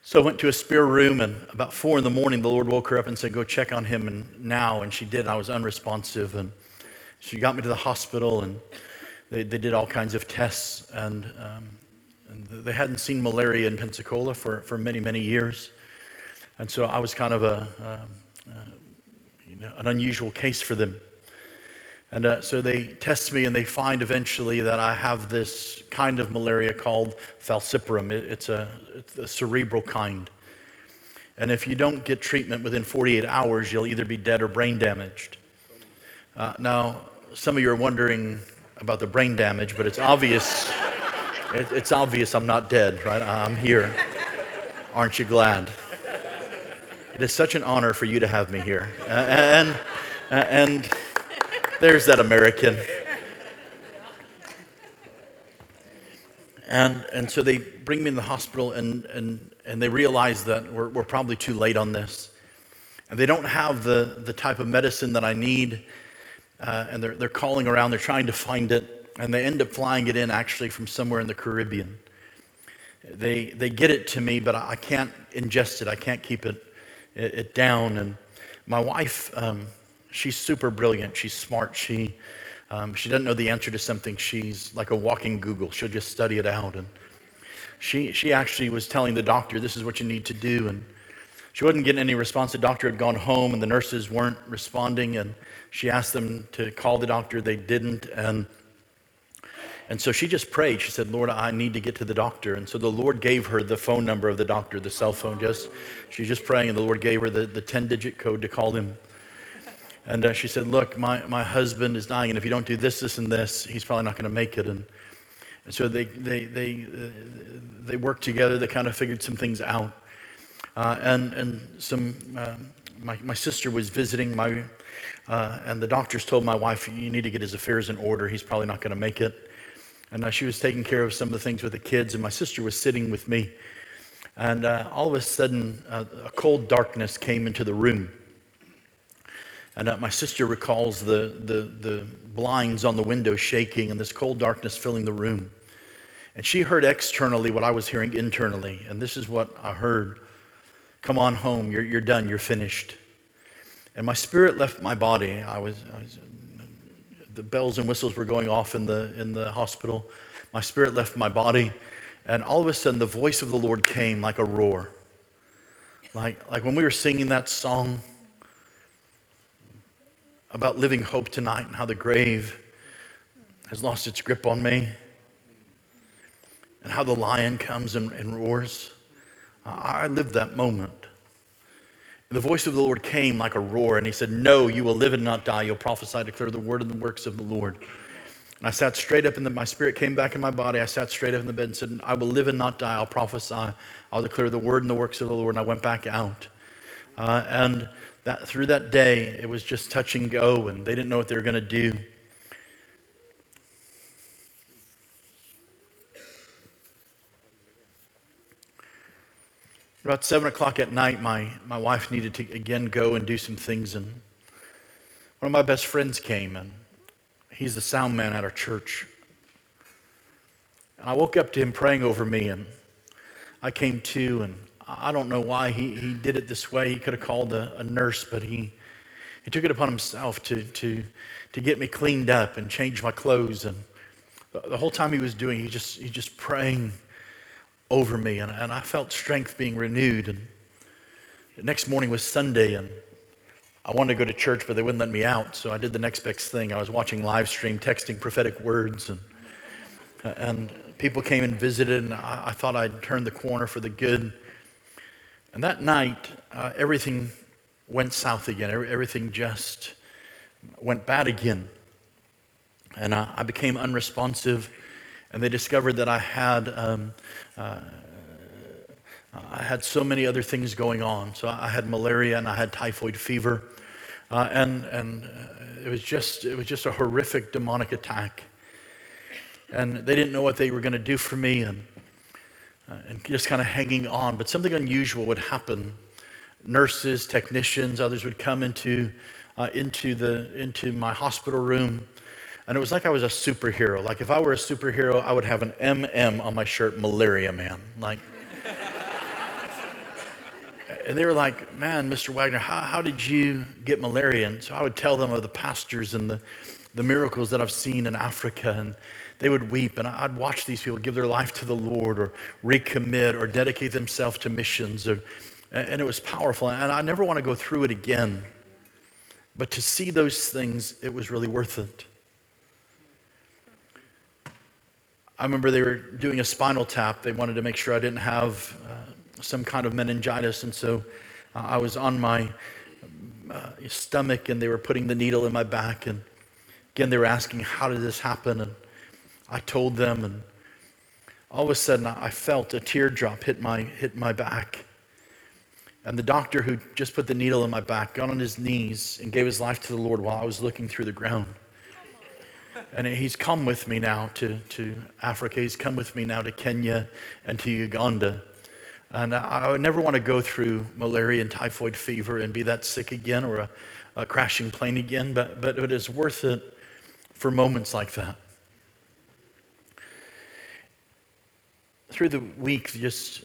so I went to a spare room, and about four in the morning, the Lord woke her up and said, Go check on him and now. And she did. I was unresponsive. And she got me to the hospital, and they, they did all kinds of tests. And, um, and they hadn't seen malaria in Pensacola for, for many, many years. And so I was kind of a, um, uh, you know, an unusual case for them. And uh, so they test me and they find eventually that I have this kind of malaria called falciparum. It, it's, a, it's a cerebral kind. And if you don't get treatment within 48 hours, you'll either be dead or brain damaged. Uh, now, some of you are wondering about the brain damage, but it's obvious. It, it's obvious I'm not dead, right? I'm here. Aren't you glad? It is such an honor for you to have me here. Uh, and, uh, and there's that American. And, and so they bring me in the hospital and, and, and they realize that we're, we're probably too late on this. And they don't have the, the type of medicine that I need. Uh, and they're, they're calling around, they're trying to find it. And they end up flying it in actually from somewhere in the Caribbean. They, they get it to me, but I can't ingest it, I can't keep it, it, it down. And my wife, um, she's super brilliant, she's smart, she um, she doesn't know the answer to something. She's like a walking Google. She'll just study it out. And she, she actually was telling the doctor, this is what you need to do. And she wasn't getting any response. The doctor had gone home and the nurses weren't responding. And she asked them to call the doctor. They didn't. And, and so she just prayed. She said, Lord, I need to get to the doctor. And so the Lord gave her the phone number of the doctor, the cell phone. Just She's just praying. And the Lord gave her the, the 10 digit code to call him. And uh, she said, Look, my, my husband is dying, and if you don't do this, this, and this, he's probably not going to make it. And, and so they, they, they, uh, they worked together. They kind of figured some things out. Uh, and and some, uh, my, my sister was visiting, my, uh, and the doctors told my wife, You need to get his affairs in order. He's probably not going to make it. And uh, she was taking care of some of the things with the kids, and my sister was sitting with me. And all of a sudden, a cold darkness came into the room. And uh, my sister recalls the, the, the blinds on the window shaking and this cold darkness filling the room. And she heard externally what I was hearing internally. And this is what I heard Come on home, you're, you're done, you're finished. And my spirit left my body. I was, I was, the bells and whistles were going off in the, in the hospital. My spirit left my body. And all of a sudden, the voice of the Lord came like a roar. Like, like when we were singing that song, about living hope tonight and how the grave has lost its grip on me and how the lion comes and, and roars. I lived that moment. And the voice of the Lord came like a roar, and he said, No, you will live and not die. You'll prophesy, declare the word and the works of the Lord. And I sat straight up, and my spirit came back in my body. I sat straight up in the bed and said, I will live and not die. I'll prophesy. I'll declare the word and the works of the Lord. And I went back out. Uh, and that through that day, it was just touch and go, and they didn't know what they were going to do. About seven o'clock at night, my, my wife needed to again go and do some things, and one of my best friends came, and he's the sound man at our church. And I woke up to him praying over me, and I came to, and I don't know why he, he did it this way. He could have called a, a nurse, but he, he took it upon himself to, to, to get me cleaned up and change my clothes. And the, the whole time he was doing, he just, he just praying over me. And, and I felt strength being renewed. And the next morning was Sunday, and I wanted to go to church, but they wouldn't let me out. So I did the next best thing. I was watching live stream, texting prophetic words. And, and people came and visited, and I, I thought I'd turn the corner for the good. And that night, uh, everything went south again. Everything just went bad again. And uh, I became unresponsive. And they discovered that I had, um, uh, I had so many other things going on. So I had malaria and I had typhoid fever. Uh, and and uh, it, was just, it was just a horrific demonic attack. And they didn't know what they were going to do for me. And uh, and just kind of hanging on. But something unusual would happen. Nurses, technicians, others would come into, uh, into, the, into my hospital room. And it was like I was a superhero. Like if I were a superhero, I would have an MM on my shirt, malaria man. Like, and they were like, man, Mr. Wagner, how, how did you get malaria? And so I would tell them of the pastors and the, the miracles that I've seen in Africa. And they would weep, and I'd watch these people give their life to the Lord or recommit or dedicate themselves to missions. Or, and it was powerful. And I never want to go through it again. But to see those things, it was really worth it. I remember they were doing a spinal tap. They wanted to make sure I didn't have uh, some kind of meningitis. And so uh, I was on my uh, stomach and they were putting the needle in my back. And again, they were asking, How did this happen? And I told them, and all of a sudden I felt a teardrop hit my, hit my back. And the doctor who just put the needle in my back got on his knees and gave his life to the Lord while I was looking through the ground. And he's come with me now to, to Africa. He's come with me now to Kenya and to Uganda. And I, would never want to go through malaria and typhoid fever and be that sick again or a, a crashing plane again, but, but it is worth it for moments like that. Through the week, just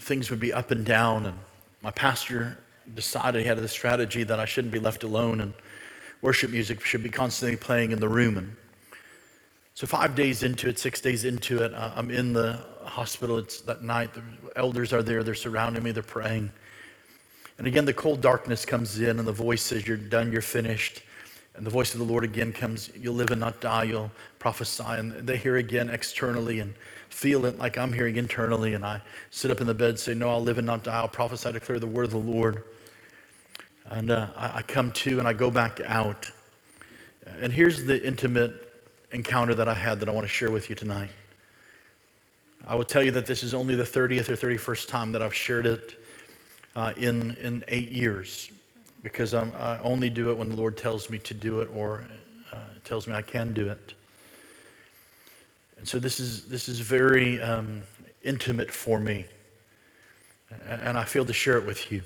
things would be up and down, and my pastor decided he had the strategy that I shouldn't be left alone, and worship music should be constantly playing in the room. And so, five days into it, six days into it, I'm in the hospital. It's that night. The elders are there. They're surrounding me. They're praying. And again, the cold darkness comes in, and the voice says, You're done, you're finished. And the voice of the Lord again comes, You'll live and not die, you'll prophesy. And they hear again externally and feel it like I'm hearing internally. And I sit up in the bed, say, No, I'll live and not die. I'll prophesy, declare the word of the Lord. And uh, I come to and I go back out. And here's the intimate encounter that I had that I want to share with you tonight. I will tell you that this is only the 30th or 31st time that I've shared it uh, in, in eight years because I'm, i only do it when the Lord tells me to do it or uh, tells me I can do it. And so this is, this is very um, intimate for me, and I feel to share it with you.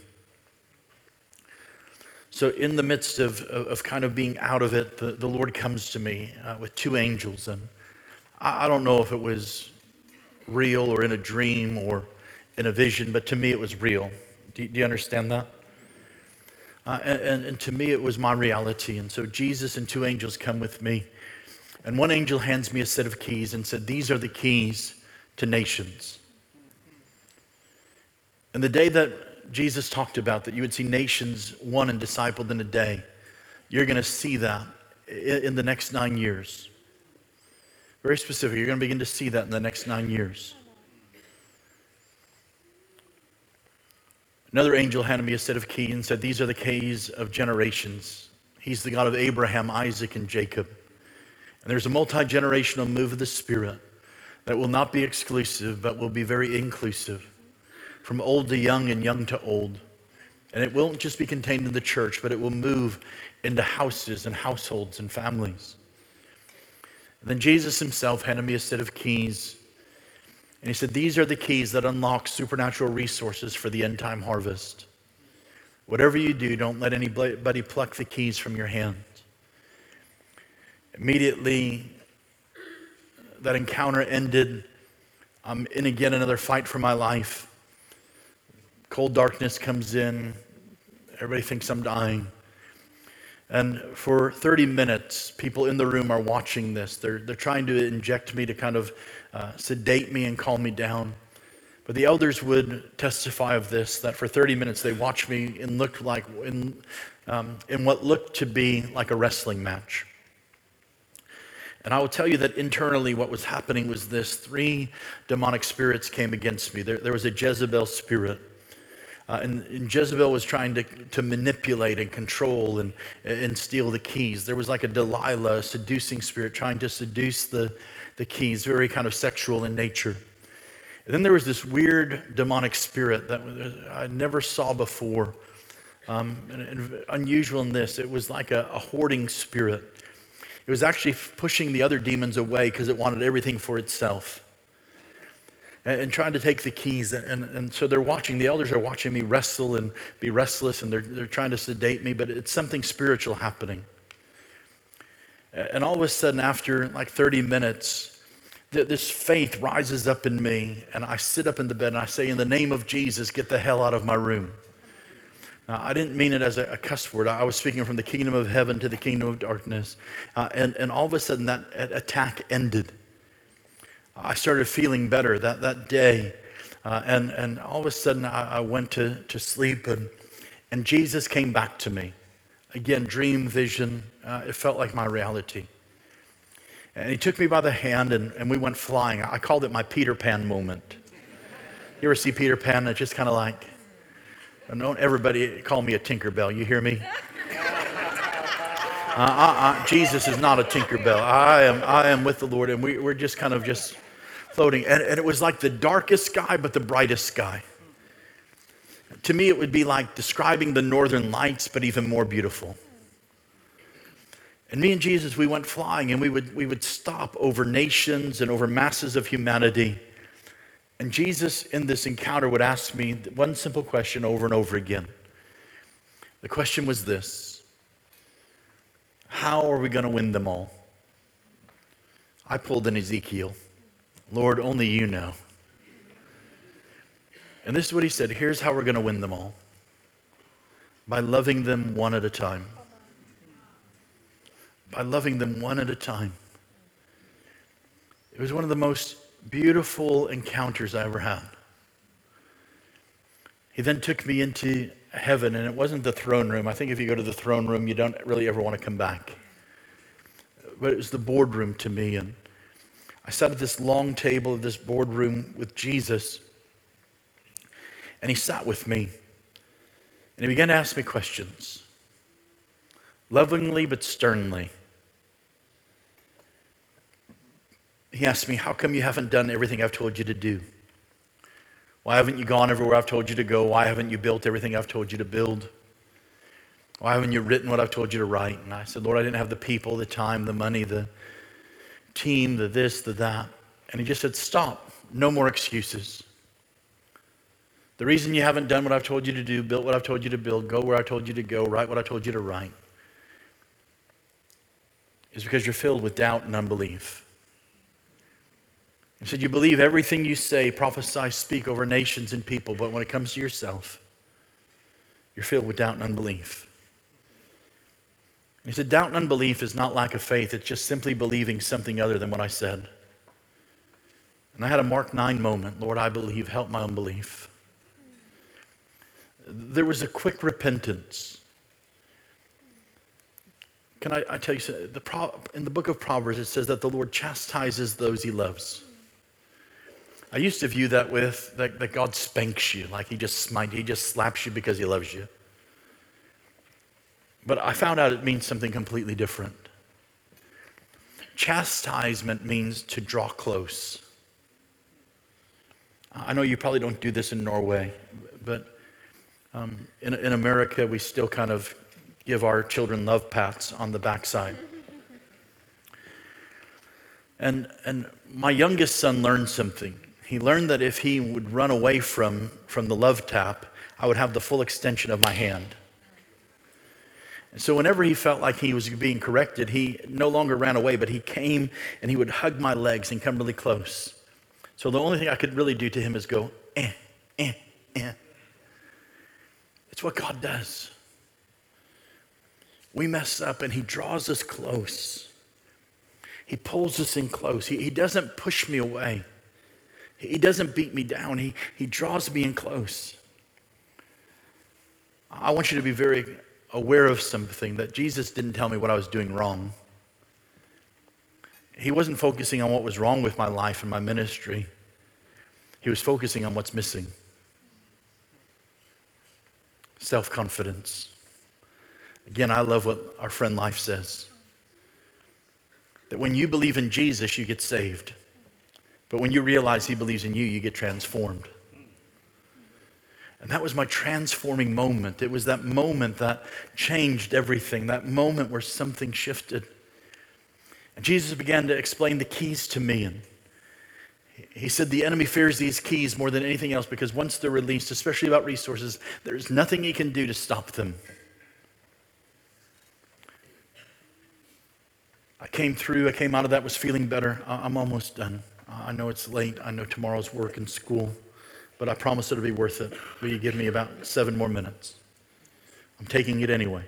So, in the midst of, of, kind of being out of it, the, the Lord comes to me uh, with two angels. And I, I don't know if it was real or in a dream or in a vision, but to me it was real. Do, do you understand that? Uh, and, and, to me, it was my reality. And so Jesus and two angels come with me. And one angel hands me a set of keys and said, These are the keys to nations. And the day that Jesus talked about that you would see nations won and discipled in a day, you're going to see that in the next nine years. Very specific. You're going to begin to see that in the next nine years. Another angel handed me a set of keys and said, These are the keys of generations. He's the God of Abraham, Isaac, and Jacob. And there's a multi generational move of the Spirit that will not be exclusive, but will be very inclusive, from old to young and young to old. And it won't just be contained in the church, but it will move into houses and households and families. And then Jesus himself handed me a set of keys and he said, These are the keys that unlock supernatural resources for the end time harvest. Whatever you do, don't let anybody pluck the keys from your hand. Immediately, that encounter ended. I'm in again another fight for my life. Cold darkness comes in. Everybody thinks I'm dying. And for 30 minutes, people in the room are watching this. They're, they're trying to inject me to kind of uh, sedate me and calm me down. But the elders would testify of this that for 30 minutes they watched me and looked like in, um, in what looked to be like a wrestling match. And I will tell you that internally, what was happening was this three demonic spirits came against me. There, there was a Jezebel spirit. Uh, and, and, Jezebel was trying to, to manipulate and control and, and steal the keys. There was like a Delilah, a seducing spirit, trying to seduce the, the keys, very kind of sexual in nature. And then there was this weird demonic spirit that I never saw before. Um, and, and unusual in this, it was like a, a hoarding spirit. It was actually pushing the other demons away because it wanted everything for itself. And, trying to take the keys. And, and, so they're watching, the elders are watching me wrestle and be restless, and they're, they're trying to sedate me, but it's something spiritual happening. And all of a sudden, after like 30 minutes, this faith rises up in me, and I sit up in the bed and I say, In the name of Jesus, get the hell out of my room. Now, I didn't mean it as a, cuss word. I was speaking from the kingdom of heaven to the kingdom of darkness. Uh, and, and all of a sudden, that attack ended. I started feeling better that, that day. Uh, and, and all of a sudden, I, I went to, to sleep, and, and Jesus came back to me. Again, dream, vision. Uh, it felt like my reality. And he took me by the hand and, and we went flying. I called it my Peter Pan moment. You ever see Peter Pan? It's just kind of like, don't everybody call me a Tinkerbell. You hear me? Uh, uh, uh, Jesus is not a Tinkerbell. I am, I am with the Lord, and we, we're just kind of just floating. And, and it was like the darkest sky, but the brightest sky. To me, it would be like describing the northern lights, but even more beautiful. And me and Jesus, we went flying and we would, we would stop over nations and over masses of humanity. And Jesus, in this encounter, would ask me one simple question over and over again. The question was this How are we going to win them all? I pulled an Ezekiel. Lord, only you know. And this is what he said here's how we're going to win them all by loving them one at a time. By loving them one at a time. It was one of the most beautiful encounters I ever had. He then took me into heaven, and it wasn't the throne room. I think if you go to the throne room, you don't really ever want to come back. But it was the boardroom to me. And I sat at this long table of this boardroom with Jesus. And he sat with me and he began to ask me questions, lovingly but sternly. He asked me, How come you haven't done everything I've told you to do? Why haven't you gone everywhere I've told you to go? Why haven't you built everything I've told you to build? Why haven't you written what I've told you to write? And I said, Lord, I didn't have the people, the time, the money, the team, the this, the that. And he just said, Stop. No more excuses. The reason you haven't done what I've told you to do, built what I've told you to build, go where I told you to go, write what I told you to write, is because you're filled with doubt and unbelief. He said, You believe everything you say, prophesy, speak over nations and people, but when it comes to yourself, you're filled with doubt and unbelief. He said, Doubt and unbelief is not lack of faith, it's just simply believing something other than what I said. And I had a Mark 9 moment Lord, I believe, help my unbelief there was a quick repentance. Can I, I tell you, the Pro, in the book of Proverbs, it says that the Lord chastises those he loves. I used to view that with that, that God spanks you, like he just smite, he just slaps you because he loves you. But I found out it means something completely different. Chastisement means to draw close. I know you probably don't do this in Norway, but um, in, in America, we still kind of give our children love pats on the backside. And, and my youngest son learned something. He learned that if he would run away from, from the love tap, I would have the full extension of my hand. And so, whenever he felt like he was being corrected, he no longer ran away, but he came and he would hug my legs and come really close. So, the only thing I could really do to him is go, eh, eh, eh. It's what God does. We mess up and He draws us close. He pulls us in close. He, he doesn't push me away. He doesn't beat me down. He, he draws me in close. I want you to be very aware of something that Jesus didn't tell me what I was doing wrong. He wasn't focusing on what was wrong with my life and my ministry, he was focusing on what's missing self confidence. Again, I love what our friend Leif says that when you believe in Jesus, you get saved. But when you realize He believes in you, you get transformed. And that was my transforming moment. It was that moment that changed everything, that moment where something shifted. And Jesus began to explain the keys to me. And he said the enemy fears these keys more than anything else because once they're released, especially about resources, there's nothing he can do to stop them. I came through, I came out of that, was feeling better. I'm almost done. I know it's late. I know tomorrow's work and school, but I promise it'll be worth it. Will you give me about seven more minutes? I'm taking it anyway.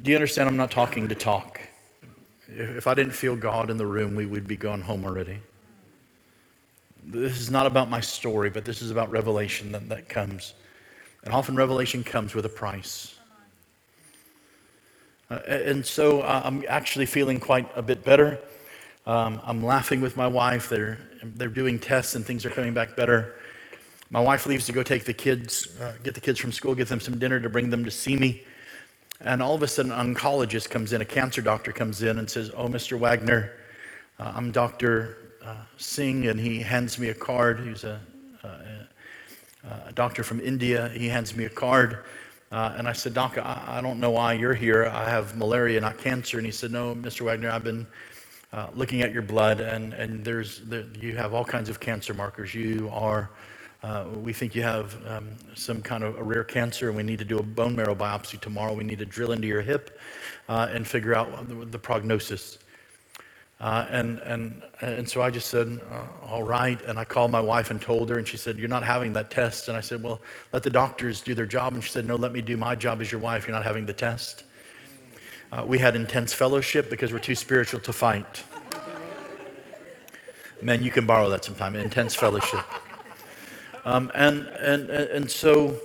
Do you understand? I'm not talking to talk. If I didn't feel God in the room, we would be gone home already. This is not about my story, but this is about revelation that, that comes. And often revelation comes with a price. Uh, and so uh, I'm actually feeling quite a bit better. Um, I'm laughing with my wife. They're, they're doing tests and things are coming back better. My wife leaves to go take the kids, uh, get the kids from school, get them some dinner to bring them to see me. And all of a sudden, an oncologist comes in, a cancer doctor comes in and says, Oh, Mr. Wagner, Uh, I'm Dr. Uh, Singh, and he hands me a card. He's a, a, doctor from India. He hands me a card. Uh, and I said, Doc, I, I, don't know why you're here. I have malaria, not cancer. And he said, No, Mr. Wagner, I've been uh, looking at your blood, and, and there's, there, you have all kinds of cancer markers. You are, uh, we think you have um, some kind of a rare cancer, and we need to do a bone marrow biopsy tomorrow. We need to drill into your hip uh, and figure out the, the prognosis. Uh, and, and, and so I just said, uh, all right. And I called my wife and told her, and she said, You're not having that test. And I said, Well, let the doctors do their job. And she said, No, let me do my job as your wife. You're not having the test. Uh, we had intense fellowship because we're too spiritual to fight. Men, you can borrow that sometime. Intense fellowship. Um, and, and, and so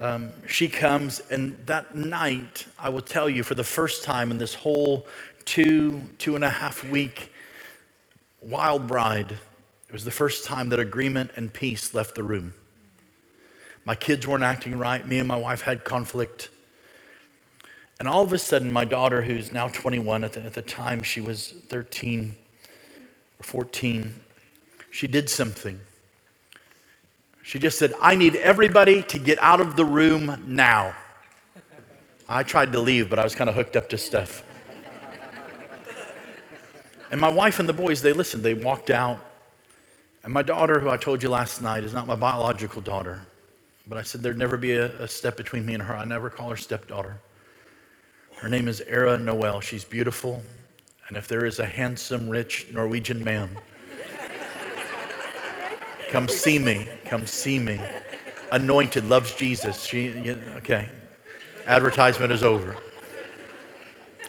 um, she comes, and that night, I will tell you, for the first time in this whole two, two and a half week wild ride, it was the first time that agreement and peace left the room. My kids weren't acting right. Me and my wife had conflict. And all of a sudden, my daughter, who's now 21, at the, at the time she was 13 or 14, she did something. She just said, I need everybody to get out of the room now. I tried to leave, but I was kind of hooked up to stuff. And my wife and the boys, they listened. They walked out. And my daughter, who I told you last night, is not my biological daughter. But I said there'd never be a, a step between me and her. I never call her stepdaughter. Her name is Era Noel. She's beautiful. And if there is a handsome, rich Norwegian man, come see me. Come see me. Anointed, loves Jesus. She, okay. Advertisement is over.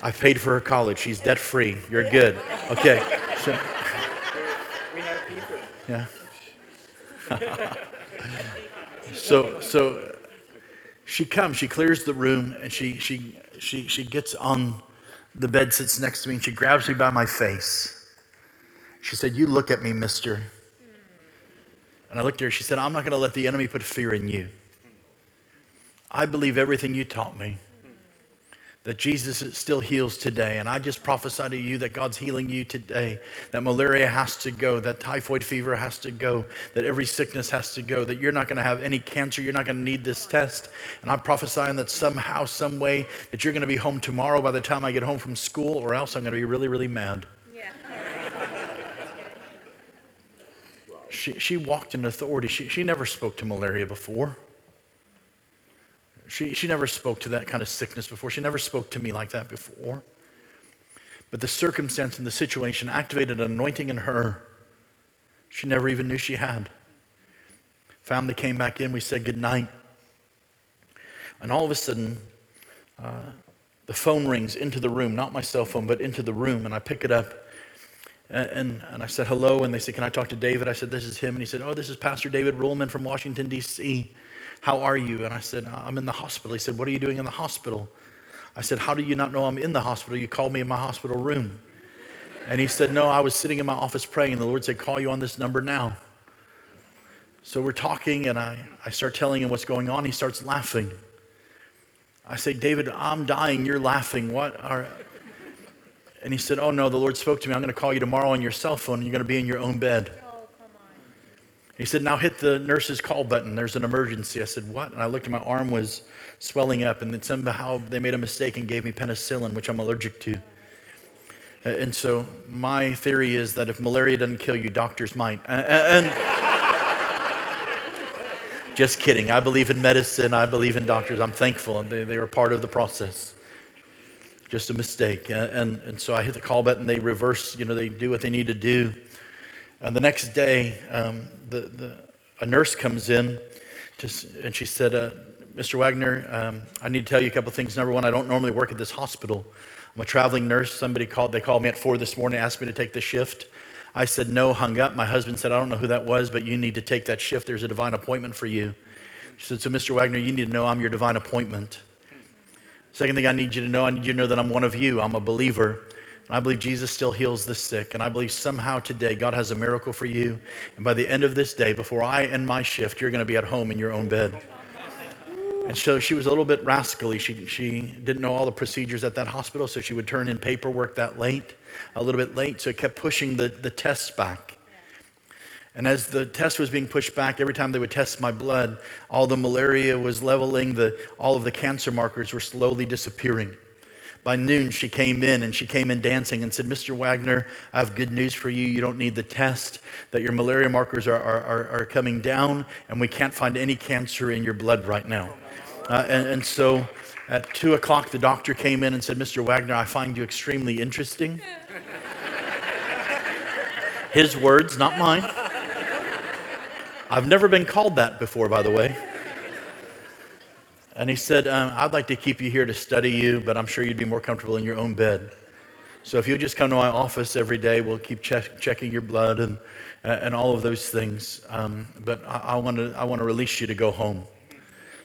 I paid for her college. She's debt free. You're good. Okay. So, yeah. so so she comes. She clears the room, and she she she she gets on the bed, sits next to me, and she grabs me by my face. She said, "You look at me, Mister." And I looked at her. She said, "I'm not going to let the enemy put fear in you. I believe everything you taught me." That Jesus still heals today. And I just prophesy to you that God's healing you today, that malaria has to go, that typhoid fever has to go, that every sickness has to go, that you're not going to have any cancer, you're not going to need this test. And I'm prophesying that somehow, some way, that you're going to be home tomorrow by the time I get home from school, or else I'm going to be really, really mad. Yeah. she, she walked in authority. She, she never spoke to malaria before. She, she never spoke to that kind of sickness before. She never spoke to me like that before. But the circumstance and the situation activated an anointing in her she never even knew she had. Family came back in. We said good night. And all of a sudden, uh, the phone rings into the room, not my cell phone, but into the room. And I pick it up. And, and, and I said, hello. And they said, can I talk to David? I said, this is him. And he said, oh, this is Pastor David Ruhlman from Washington, D.C. How are you? And I said, uh, I'm in the hospital. He said, What are you doing in the hospital? I said, How do you not know I'm in the hospital? You called me in my hospital room. And he said, No, I was sitting in my office praying. And The Lord said, Call you on this number now. So we're talking, and I, I start telling him what's going on. He starts laughing. I say, David, I'm dying. You're laughing. What are. And he said, Oh, no, the Lord spoke to me. I'm going to call you tomorrow on your cell phone, and you're going to be in your own bed. He said, Now hit the nurse's call button. There's an emergency. I said, What? And I looked, and my arm was swelling up. And then somehow they made a mistake and gave me penicillin, which I'm allergic to. Uh, and so my theory is that if malaria doesn't kill you, doctors might. Uh, uh, and just kidding. I believe in medicine. I believe in doctors. I'm thankful, and they, they were part of the process. Just a mistake. And, and so I hit the call button. They reverse, you know, they do what they need to do. And the next day, um, the, the, a nurse comes in and she said, uh, Mr. Wagner, um, I need to tell you a couple things. Number one, I don't normally work at this hospital. I'm a traveling nurse. Somebody called, they called me at four this morning, asked me to take the shift. I said no, hung up. My husband said, I don't know who that was, but you need to take that shift. There's a divine appointment for you. She said, So, Mr. Wagner, you need to know I'm your divine appointment. Second thing I need you to know, I need you to know that I'm one of you. I'm a believer. I believe Jesus still heals the sick. And I believe somehow today God has a miracle for you. And by the end of this day, before I end my shift, you're going to be at home in your own bed. And so she was a little bit rascally. She, she didn't know all the procedures at that hospital, so she would turn in paperwork that late, a little bit late. So it kept pushing the, the tests back. And as the test was being pushed back, every time they would test my blood, all the malaria was leveling, the, all of the cancer markers were slowly disappearing. By noon, she came in and she came in dancing and said, Mr. Wagner, I have good news for you. You don't need the test, that your malaria markers are, are, are, are coming down, and we can't find any cancer in your blood right now. Uh, and, and so at two o'clock, the doctor came in and said, Mr. Wagner, I find you extremely interesting. His words, not mine. I've never been called that before, by the way. And he said, um, I'd like to keep you here to study you, but I'm sure you'd be more comfortable in your own bed. So if you just come to my office every day, we'll keep check, checking your blood and, uh, and all of those things. Um, but I, I want to I wanna release you to go home.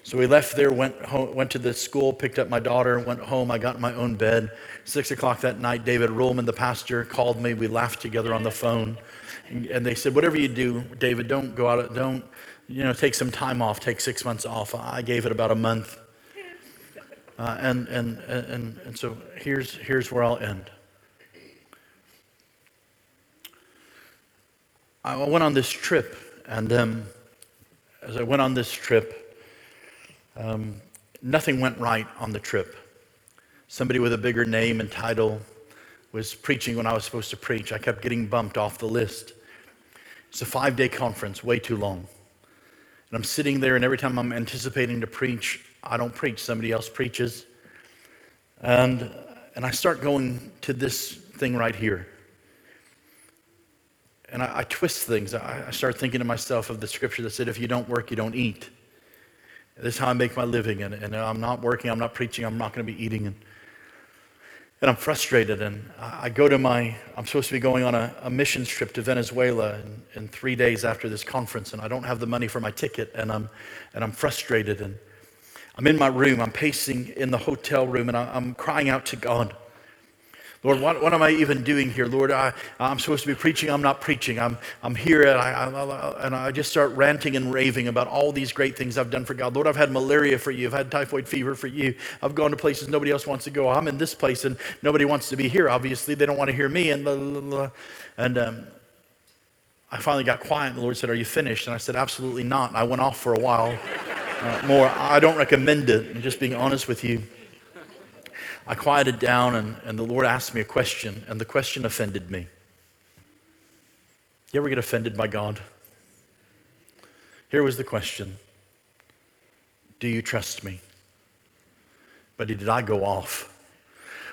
So we left there, went, home, went to the school, picked up my daughter, went home. I got in my own bed. Six o'clock that night, David Ruhlman, the pastor, called me. We laughed together on the phone. And they said, whatever you do, David, don't go out, don't, you know, take some time off, take six months off. I gave it about a month. Uh, and, and, and, and so here's, here's where I'll end. I went on this trip, and um, as I went on this trip, um, nothing went right on the trip. Somebody with a bigger name and title was preaching when I was supposed to preach. I kept getting bumped off the list. It's a five day conference, way too long. And I'm sitting there, and every time I'm anticipating to preach, I don't preach, somebody else preaches. And, and I start going to this thing right here. And I, I twist things. I, I start thinking to myself of the scripture that said, if you don't work, you don't eat. This is how I make my living. And, and I'm not working, I'm not preaching, I'm not going to be eating. And and I'm frustrated. And I go to my, I'm supposed to be going on a, a missions trip to Venezuela in, in, three days after this conference, and I don't have the money for my ticket, and I'm, and I'm frustrated. And I'm in my room, I'm pacing in the hotel room, and I, I'm crying out to God. Lord, what, what am I even doing here? Lord, I, I'm supposed to be preaching. I'm not preaching. I'm, I'm here and I, I, and I just start ranting and raving about all these great things I've done for God. Lord, I've had malaria for you. I've had typhoid fever for you. I've gone to places nobody else wants to go. I'm in this place and nobody wants to be here. Obviously, they don't want to hear me. And, blah, blah, blah. and um, I finally got quiet. And the Lord said, Are you finished? And I said, Absolutely not. And I went off for a while uh, more. I don't recommend it. Just being honest with you. I quieted down and, and the Lord asked me a question, and the question offended me. You ever get offended by God? Here was the question Do you trust me? But did I go off?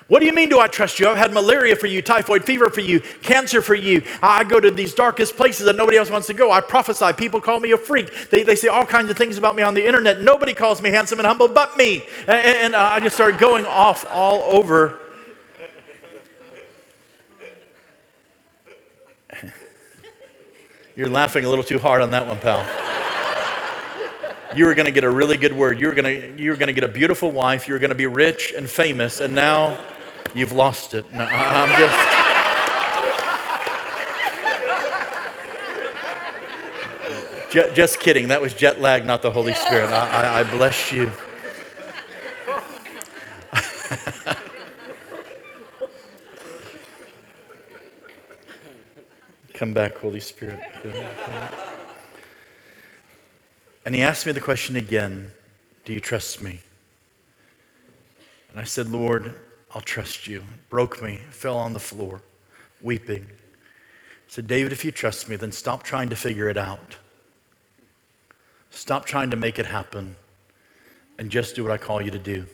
What do you mean, do I trust you? I've had malaria for you, typhoid fever for you, cancer for you. I go to these darkest places that nobody else wants to go. I prophesy. People call me a freak. They, they say all kinds of things about me on the internet. Nobody calls me handsome and humble but me. And, and I just started going off all over. You're laughing a little too hard on that one, pal you were going to get a really good word. You were going to, you were going to get a beautiful wife. You were going to be rich and famous, and now You've lost it. No, I'm just. just kidding. That was jet lag, not the Holy Spirit. I, I, I bless you. Come back, Holy Spirit. And he asked me the question again Do you trust me? And I said, Lord, I'll trust you. Broke me, fell on the floor, weeping. Said, David, if you trust me, then stop trying to figure it out. Stop trying to make it happen and just do what I call you to do.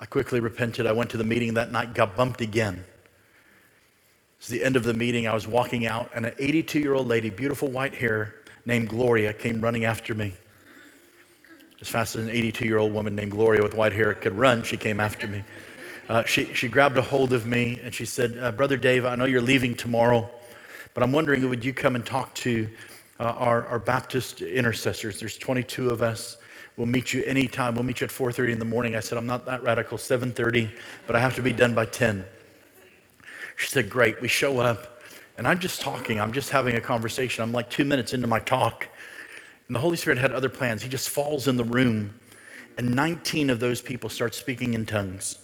I quickly repented. I went to the meeting that night, got bumped again. It's the end of the meeting. I was walking out, and an 82 year old lady, beautiful white hair, named Gloria, came running after me. As fast as an 82 year old woman named Gloria with white hair could run, she came after me. Uh, she, she grabbed a hold of me and she said, uh, Brother Dave, I know you're leaving tomorrow, but I'm wondering, would you come and talk to uh, our, our Baptist intercessors? There's 22 of us. We'll meet you anytime. We'll meet you at 4.30 in the morning. I said, I'm not that radical, 7.30, but I have to be done by 10. She said, great. We show up, and I'm just talking. I'm just having a conversation. I'm like two minutes into my talk, And the Holy Spirit had other plans. He just falls in the room, and 19 of those people start speaking in tongues.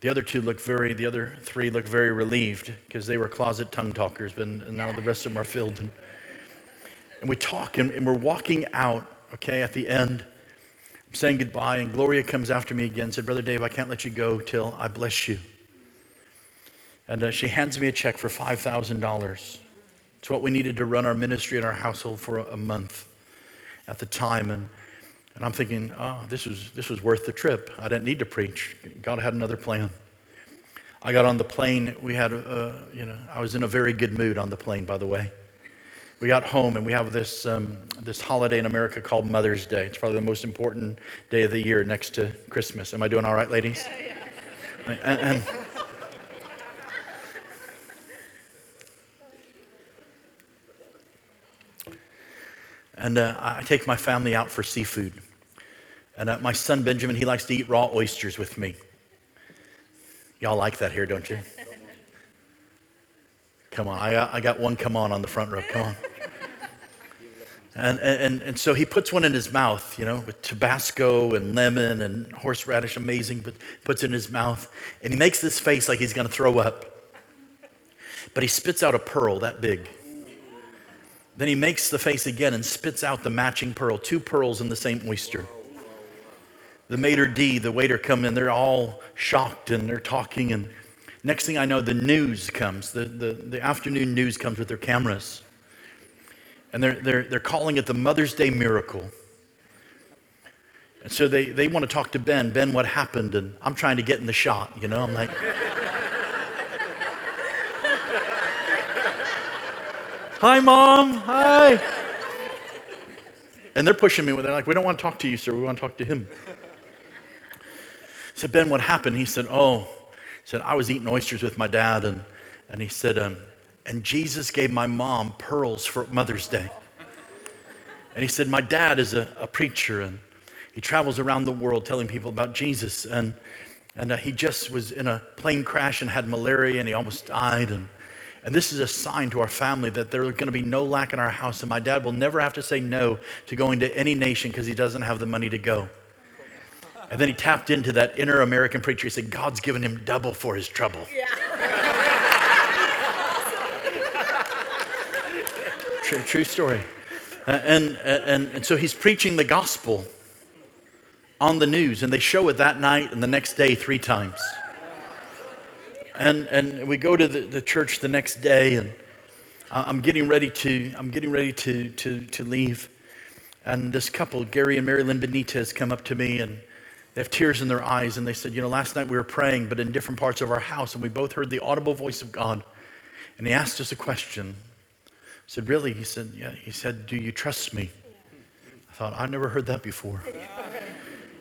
The other two look very, the other three look very relieved because they were closet tongue talkers, but now the rest of them are filled. And, and we talk and, and we're walking out, okay, at the end. I'm saying goodbye, and Gloria comes after me again and said, Brother Dave, I can't let you go till I bless you. And uh, she hands me a check for $5,000. It's what we needed to run our ministry and our household for a, a month at the time. And, and I'm thinking, oh, this was, this was worth the trip. I didn't need to preach. God had another plan. I got on the plane. We had, uh, you know, I was in a very good mood on the plane, by the way. We got home and we have this, um, this holiday in America called Mother's Day. It's probably the most important day of the year next to Christmas. Am I doing all right, ladies? Yeah, yeah. And, and, And uh, I take my family out for seafood. And uh, my son Benjamin, he likes to eat raw oysters with me. Y'all like that here, don't you? Come on, I got, I got one come on on the front row. Come on. And, and, and so he puts one in his mouth, you know, with Tabasco and lemon and horseradish, amazing, but puts it in his mouth. And he makes this face like he's going to throw up. But he spits out a pearl that big. Then he makes the face again and spits out the matching pearl, two pearls in the same oyster. The maitre d', the waiter come in, they're all shocked and they're talking. And next thing I know, the news comes. The, the, the afternoon news comes with their cameras. And they're, they're, they're calling it the Mother's Day miracle. And so they, they want to talk to Ben. Ben, what happened? And I'm trying to get in the shot, you know? I'm like, Hi, mom. Hi. And they're pushing me. They're like, we don't want to talk to you, sir. We want to talk to him. I said, Ben, what happened? He said, oh, he said, I was eating oysters with my dad. And, and he said, um, and Jesus gave my mom pearls for Mother's Day. And he said, my dad is a, a preacher and he travels around the world telling people about Jesus. And, and uh, he just was in a plane crash and had malaria and he almost died. And and this is a sign to our family that there's going to be no lack in our house. And my dad will never have to say no to going to any nation because he doesn't have the money to go. And then he tapped into that inner American preacher. He said, God's given him double for his trouble. Yeah. true, true story. And, and, and so he's preaching the gospel on the news, and they show it that night and the next day three times. And, and we go to the, the church the next day, and I'm getting ready to, I'm getting ready to, to, to leave. And this couple, Gary and Mary Lynn Benitez, come up to me and they have tears in their eyes. And they said, You know, last night we were praying, but in different parts of our house, and we both heard the audible voice of God. And he asked us a question. I said, Really? He said, Yeah. He said, Do you trust me? I thought, I've never heard that before.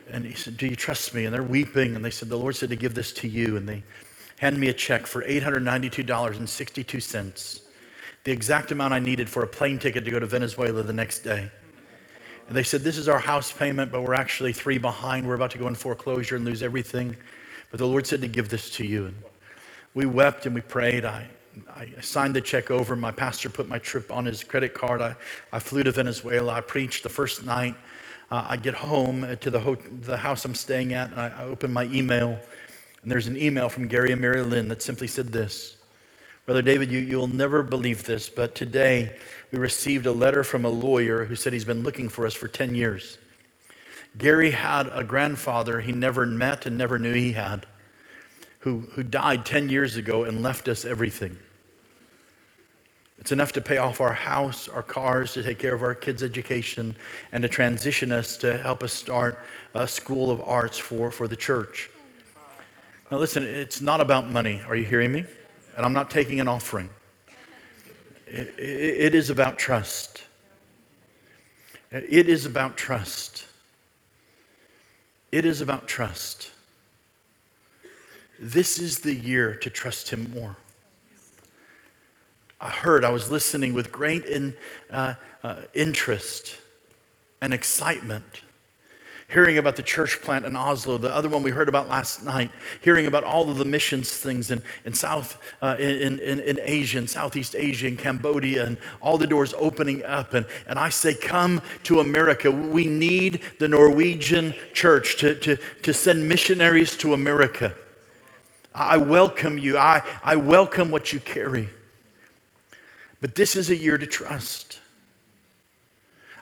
And he said, Do you trust me? And they're weeping. And they said, The Lord said to give this to you. And they handed me a check for $892.62, the exact amount I needed for a plane ticket to go to Venezuela the next day. And they said, This is our house payment, but we're actually three behind. We're about to go in foreclosure and lose everything. But the Lord said to give this to you. And we wept and we prayed. I, I signed the check over. My pastor put my trip on his credit card. I, I flew to Venezuela. I preached the first night. Uh, I get home to the, ho- the house I'm staying at, I, I open my email and there's an email from Gary and Mary Lynn that simply said this Brother David, you, you'll never believe this, but today we received a letter from a lawyer who said he's been looking for us for 10 years. Gary had a grandfather he never met and never knew he had, who, who died 10 years ago and left us everything. It's enough to pay off our house, our cars, to take care of our kids' education, and to transition us to help us start a school of arts for, for the church. Now, listen, it's not about money. Are you hearing me? And I'm not taking an offering. it, it, it is about trust. It is about trust. It is about trust. This is the year to trust Him more. I heard, I was listening with great in, uh, uh, interest and excitement hearing about the church plant in Oslo, the other one we heard about last night, hearing about all of the missions things in, in South, uh, in, in, in Asia, in Southeast Asia, in Cambodia, and all the doors opening up. And, and I say, come to America. We need the Norwegian church to, to, to send missionaries to America. I welcome you. I, I welcome what you carry. But this is a year to trust.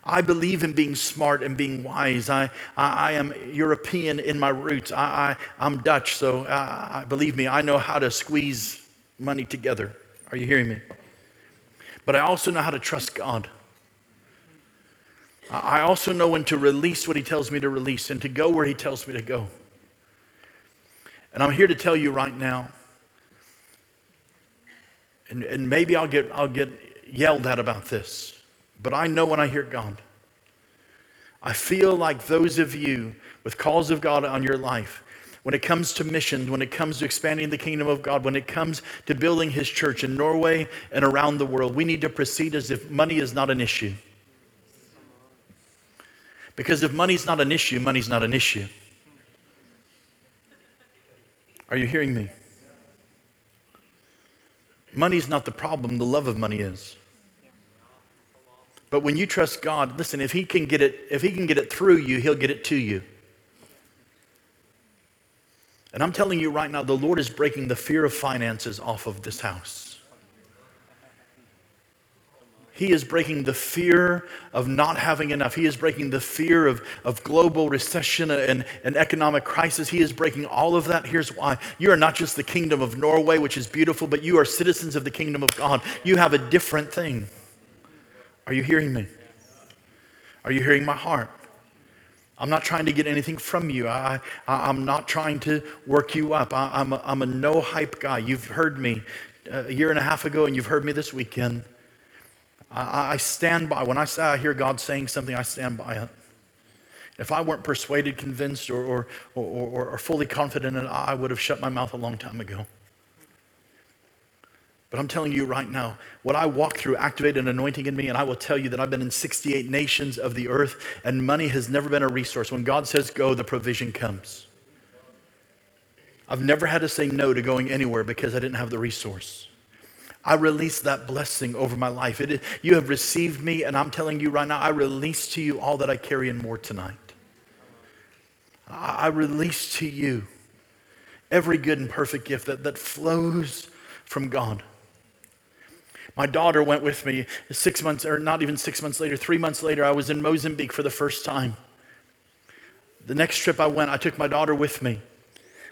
I believe in being smart and being wise. I, I, I am European in my roots. I, I, am Dutch, so uh, I, believe me, I know how to squeeze money together. Are you hearing me? But I also know how to trust God. I also know when to release what He tells me to release and to go where He tells me to go. And I'm here to tell you right now, and, and maybe I'll get, I'll get yelled at about this. But I know when I hear God. I feel like those of you with calls of God on your life, when it comes to missions, when it comes to expanding the kingdom of God, when it comes to building his church in Norway and around the world, we need to proceed as if money is not an issue. Because if money's not an issue, money's not an issue. Are you hearing me? Money's not the problem, the love of money is. But when you trust God, listen, if he can get it, if he can get it through you, he'll get it to you. And I'm telling you right now, the Lord is breaking the fear of finances off of this house. He is breaking the fear of not having enough. He is breaking the fear of, of global recession and, and economic crisis. He is breaking all of that. Here's why. You are not just the kingdom of Norway, which is beautiful, but you are citizens of the kingdom of God. You have a different thing. Are you hearing me? Are you hearing my heart? I'm not trying to get anything from you. I, I, am not trying to work you up. I, am a, I'm a no hype guy. You've heard me uh, a year and a half ago, and you've heard me this weekend. I, I stand by. When I say I hear God saying something, I stand by it. If I weren't persuaded, convinced, or, or, or, or fully confident in it, I would have shut my mouth a long time ago. But I'm telling you right now, what I walk through activated an anointing in me, and I will tell you that I've been in 68 nations of the earth, and money has never been a resource. When God says go, the provision comes. I've never had to say no to going anywhere because I didn't have the resource. I release that blessing over my life. It, you have received me, and I'm telling you right now, I release to you all that I carry and more tonight. I, I release to you every good and perfect gift that, that flows from God. My daughter went with me six months, or not even six months later, three months later, I was in Mozambique for the first time. The next trip I went, I took my daughter with me.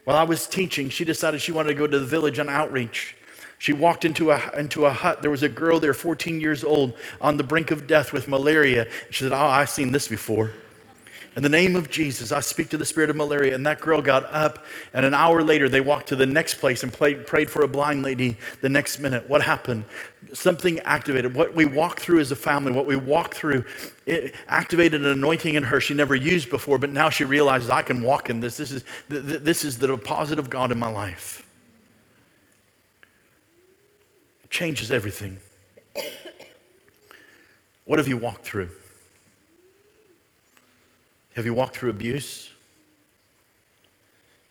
While I was teaching, she decided she wanted to go to the village on outreach. She walked into a, into a hut. There was a girl there, 14 years old, on the brink of death with malaria. She said, Oh, I've seen this before. In the name of Jesus, I speak to the spirit of malaria. And that girl got up, and an hour later, they walked to the next place and played, prayed for a blind lady the next minute. What happened? Something activated. What we walk through as a family, what we walk through, it activated an anointing in her she never used before, but now she realizes I can walk in this. This is, this is the deposit of God in my life. It changes everything. What have you walked through? Have you walked through abuse?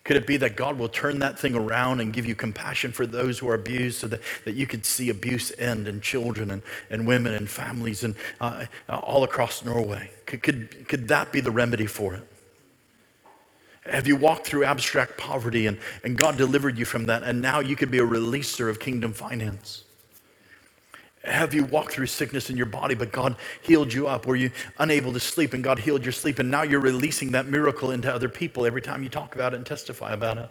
Could it be that God will turn that thing around and give you compassion for those who are abused so that, that you could see abuse end in children and, and women and families and uh, all across Norway? Could, could, could that be the remedy for it? Have you walked through abstract poverty and, and God delivered you from that and now you could be a releaser of kingdom finance? Have you walked through sickness in your body, but God healed you up? Were you unable to sleep and God healed your sleep? And now you're releasing that miracle into other people every time you talk about it and testify about it.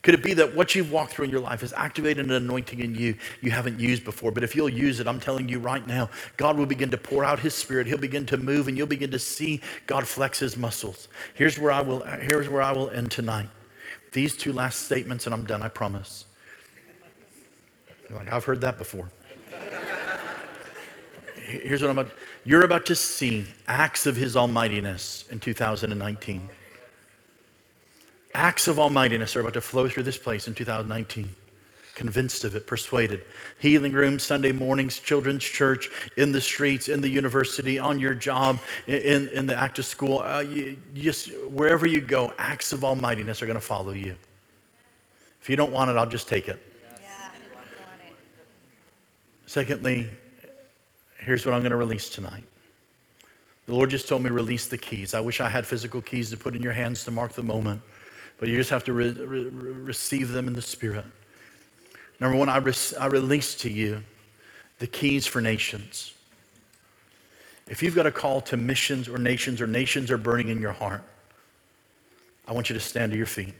Could it be that what you've walked through in your life has activated an anointing in you you haven't used before? But if you'll use it, I'm telling you right now, God will begin to pour out His Spirit. He'll begin to move, and you'll begin to see God flex His muscles. Here's where I will. Here's where I will end tonight. These two last statements, and I'm done. I promise. Like I've heard that before here's what I'm about. You're about to see acts of his almightiness in 2019. Acts of almightiness are about to flow through this place in 2019. convinced of it, persuaded. Healing rooms, Sunday mornings, children's church, in the streets, in the university, on your job, in, in the act of school, uh, you, just wherever you go, acts of almightiness are going to follow you. If you don't want it, I'll just take it. Secondly, here's what I'm going to release tonight. The Lord just told me release the keys. I wish I had physical keys to put in your hands to mark the moment, but you just have to re- re- receive them in the Spirit. Number one, I, re- I release to you the keys for nations. If you've got a call to missions or nations or nations are burning in your heart, I want you to stand to your feet.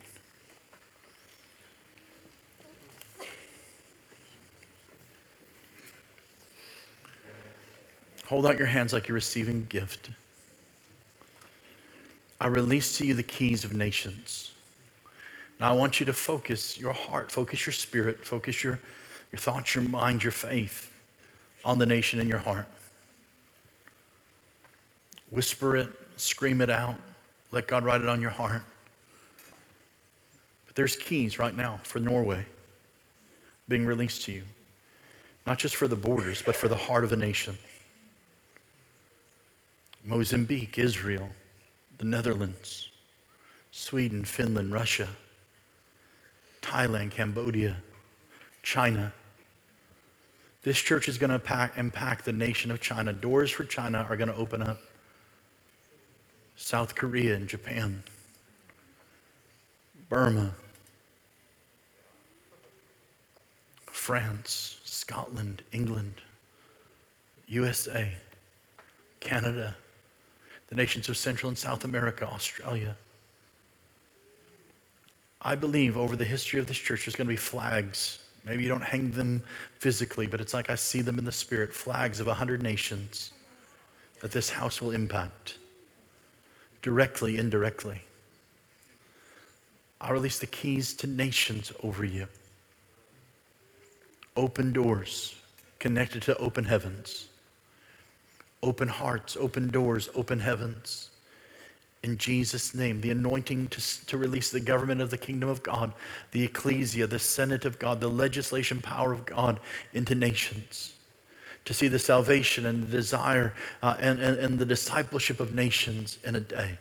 Hold out your hands like you're receiving a gift. I release to you the keys of nations. Now I want you to focus your heart, focus your spirit, focus your, your thoughts, your mind, your faith on the nation in your heart. Whisper it, scream it out, let God write it on your heart. But there's keys right now for Norway being released to you, not just for the borders, but for the heart of a nation. Mozambique, Israel, the Netherlands, Sweden, Finland, Russia, Thailand, Cambodia, China. This church is going to impact, the nation of China. Doors for China are going to open up. South Korea and Japan, Burma, France, Scotland, England, USA, Canada, the nations of Central and South America, Australia. I believe over the history of this church, there's going to be flags. Maybe you don't hang them physically, but it's like I see them in the spirit flags of 100 nations that this house will impact directly, indirectly. I release the keys to nations over you. Open doors connected to open heavens open hearts, open doors, open heavens. In Jesus' name, the anointing to, to release the government of the kingdom of God, the ecclesia, the senate of God, the legislation power of God into nations. To see the salvation and the desire uh, and, and, and the discipleship of nations in a day.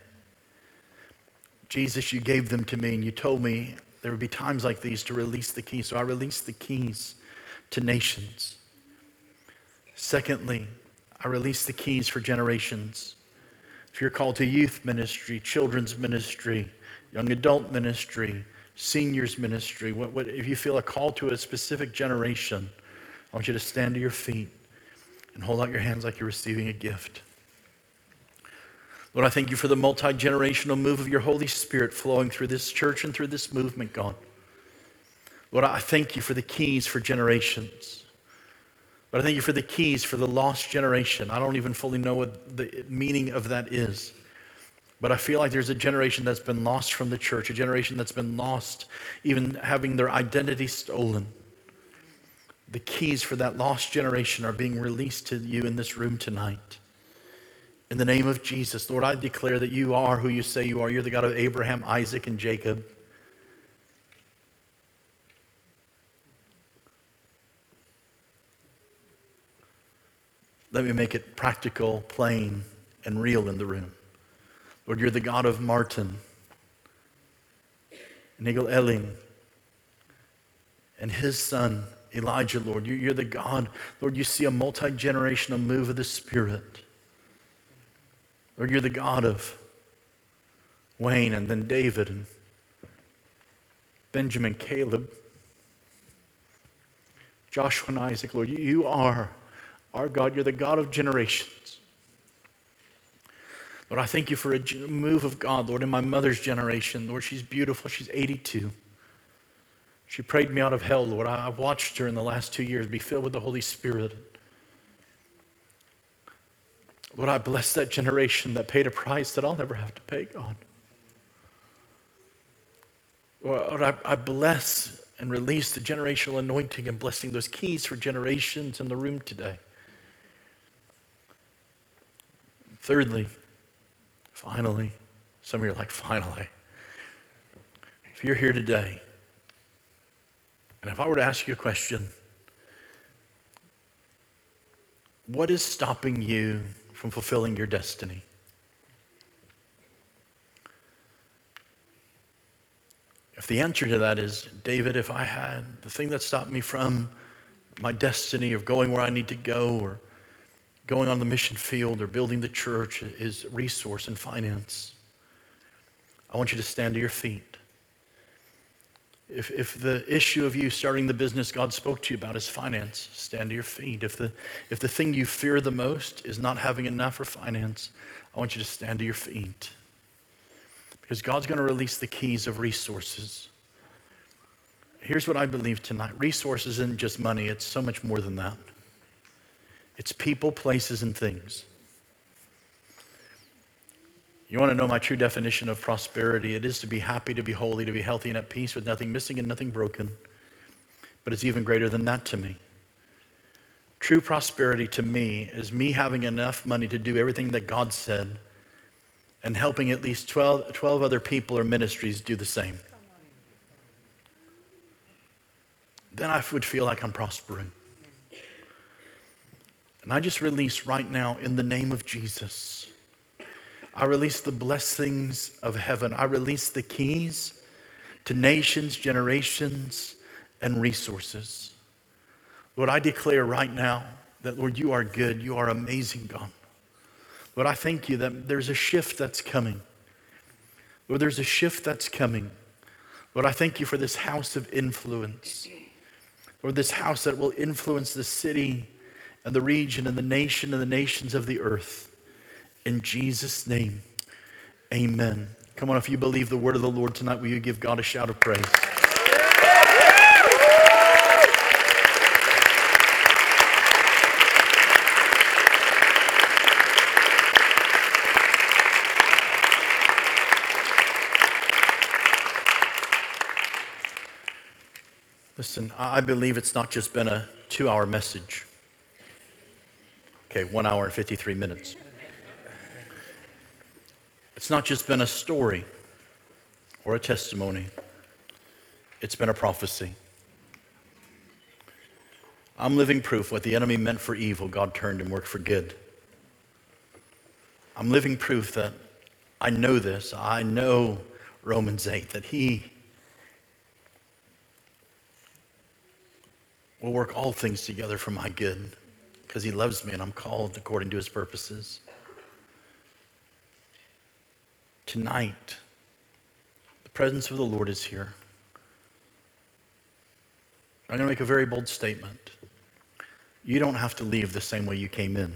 Jesus, you gave them to me, and you told me there would be times like these to release the keys. So I release the keys to nations. Secondly, I release the keys for generations. If you're called to youth ministry, children's ministry, young adult ministry, seniors ministry, what, what, if you feel a call to a specific generation, I want you to stand to your feet and hold out your hands like you're receiving a gift. Lord, I thank you for the multi generational move of your Holy Spirit flowing through this church and through this movement, God. Lord, I thank you for the keys for generations. But I thank you for the keys for the lost generation. I don't even fully know what the meaning of that is. But I feel like there's a generation that's been lost from the church, a generation that's been lost, even having their identity stolen. The keys for that lost generation are being released to you in this room tonight. In the name of Jesus, Lord, I declare that you are who you say you are. You're the God of Abraham, Isaac, and Jacob. Let me make it practical, plain, and real in the room. Lord, you're the God of Martin, Nigel Elling, and his son, Elijah, Lord. You're the God, Lord, you see a multi generational move of the Spirit. Lord, you're the God of Wayne and then David and Benjamin, Caleb, Joshua, and Isaac, Lord. You are our God, you're the God of generations. Lord, I thank you for a move of God, Lord, in my mother's generation. Lord, she's beautiful. She's 82. She prayed me out of hell, Lord. I've watched her in the last two years be filled with the Holy Spirit. Lord, I bless that generation that paid a price that I'll never have to pay, God. Lord, I, I bless and release the generational anointing and blessing those keys for generations in the room today. Thirdly, finally, some of you are like, finally. If you're here today And if I were to ask you a question, what is stopping you from fulfilling your destiny? If the answer to that is, David, if I had the thing that stopped me from my destiny of going where I need to go or going on the mission field or building the church is resource and finance, I want you to stand to your feet. If, if the issue of you starting the business God spoke to you about is finance, stand to your feet. If the, if the thing you fear the most is not having enough for finance, I want you to stand to your feet. Because God's going to release the keys of resources. Here's what I believe tonight resources isn't just money, it's so much more than that. It's people, places, and things. You want to know my true definition of prosperity? It is to be happy, to be holy, to be healthy and at peace with nothing missing and nothing broken. But it's even greater than that to me. True prosperity to me is me having enough money to do everything that God said and helping at least 12, 12 other people or ministries do the same. Then I would feel like I'm prospering. And I just release right now in the name of Jesus I release the blessings of heaven. I release the keys to nations, generations, and resources. Lord, I declare right now that, Lord, you are good. You are amazing, God. Lord, I thank you that there's a shift that's coming. Lord, there's a shift that's coming. Lord, I thank you for this house of influence. Lord, this house that will influence the city and the region and the nation and the nations of the earth. In Jesus' name, amen. Come on, if you believe the word of the Lord tonight, will you give God a shout of praise? Listen, I believe it's not just been a two hour message. Okay, one hour and 53 minutes. It's not just been a story or a testimony, it's been a prophecy. I'm living proof what the enemy meant for evil, God turned and worked for good. I'm living proof that I know this. I know Romans 8, that He will work all things together for my good because He loves me and I'm called according to His purposes. Tonight, the presence of the Lord is here. I'm going to make a very bold statement. You don't have to leave the same way you came in.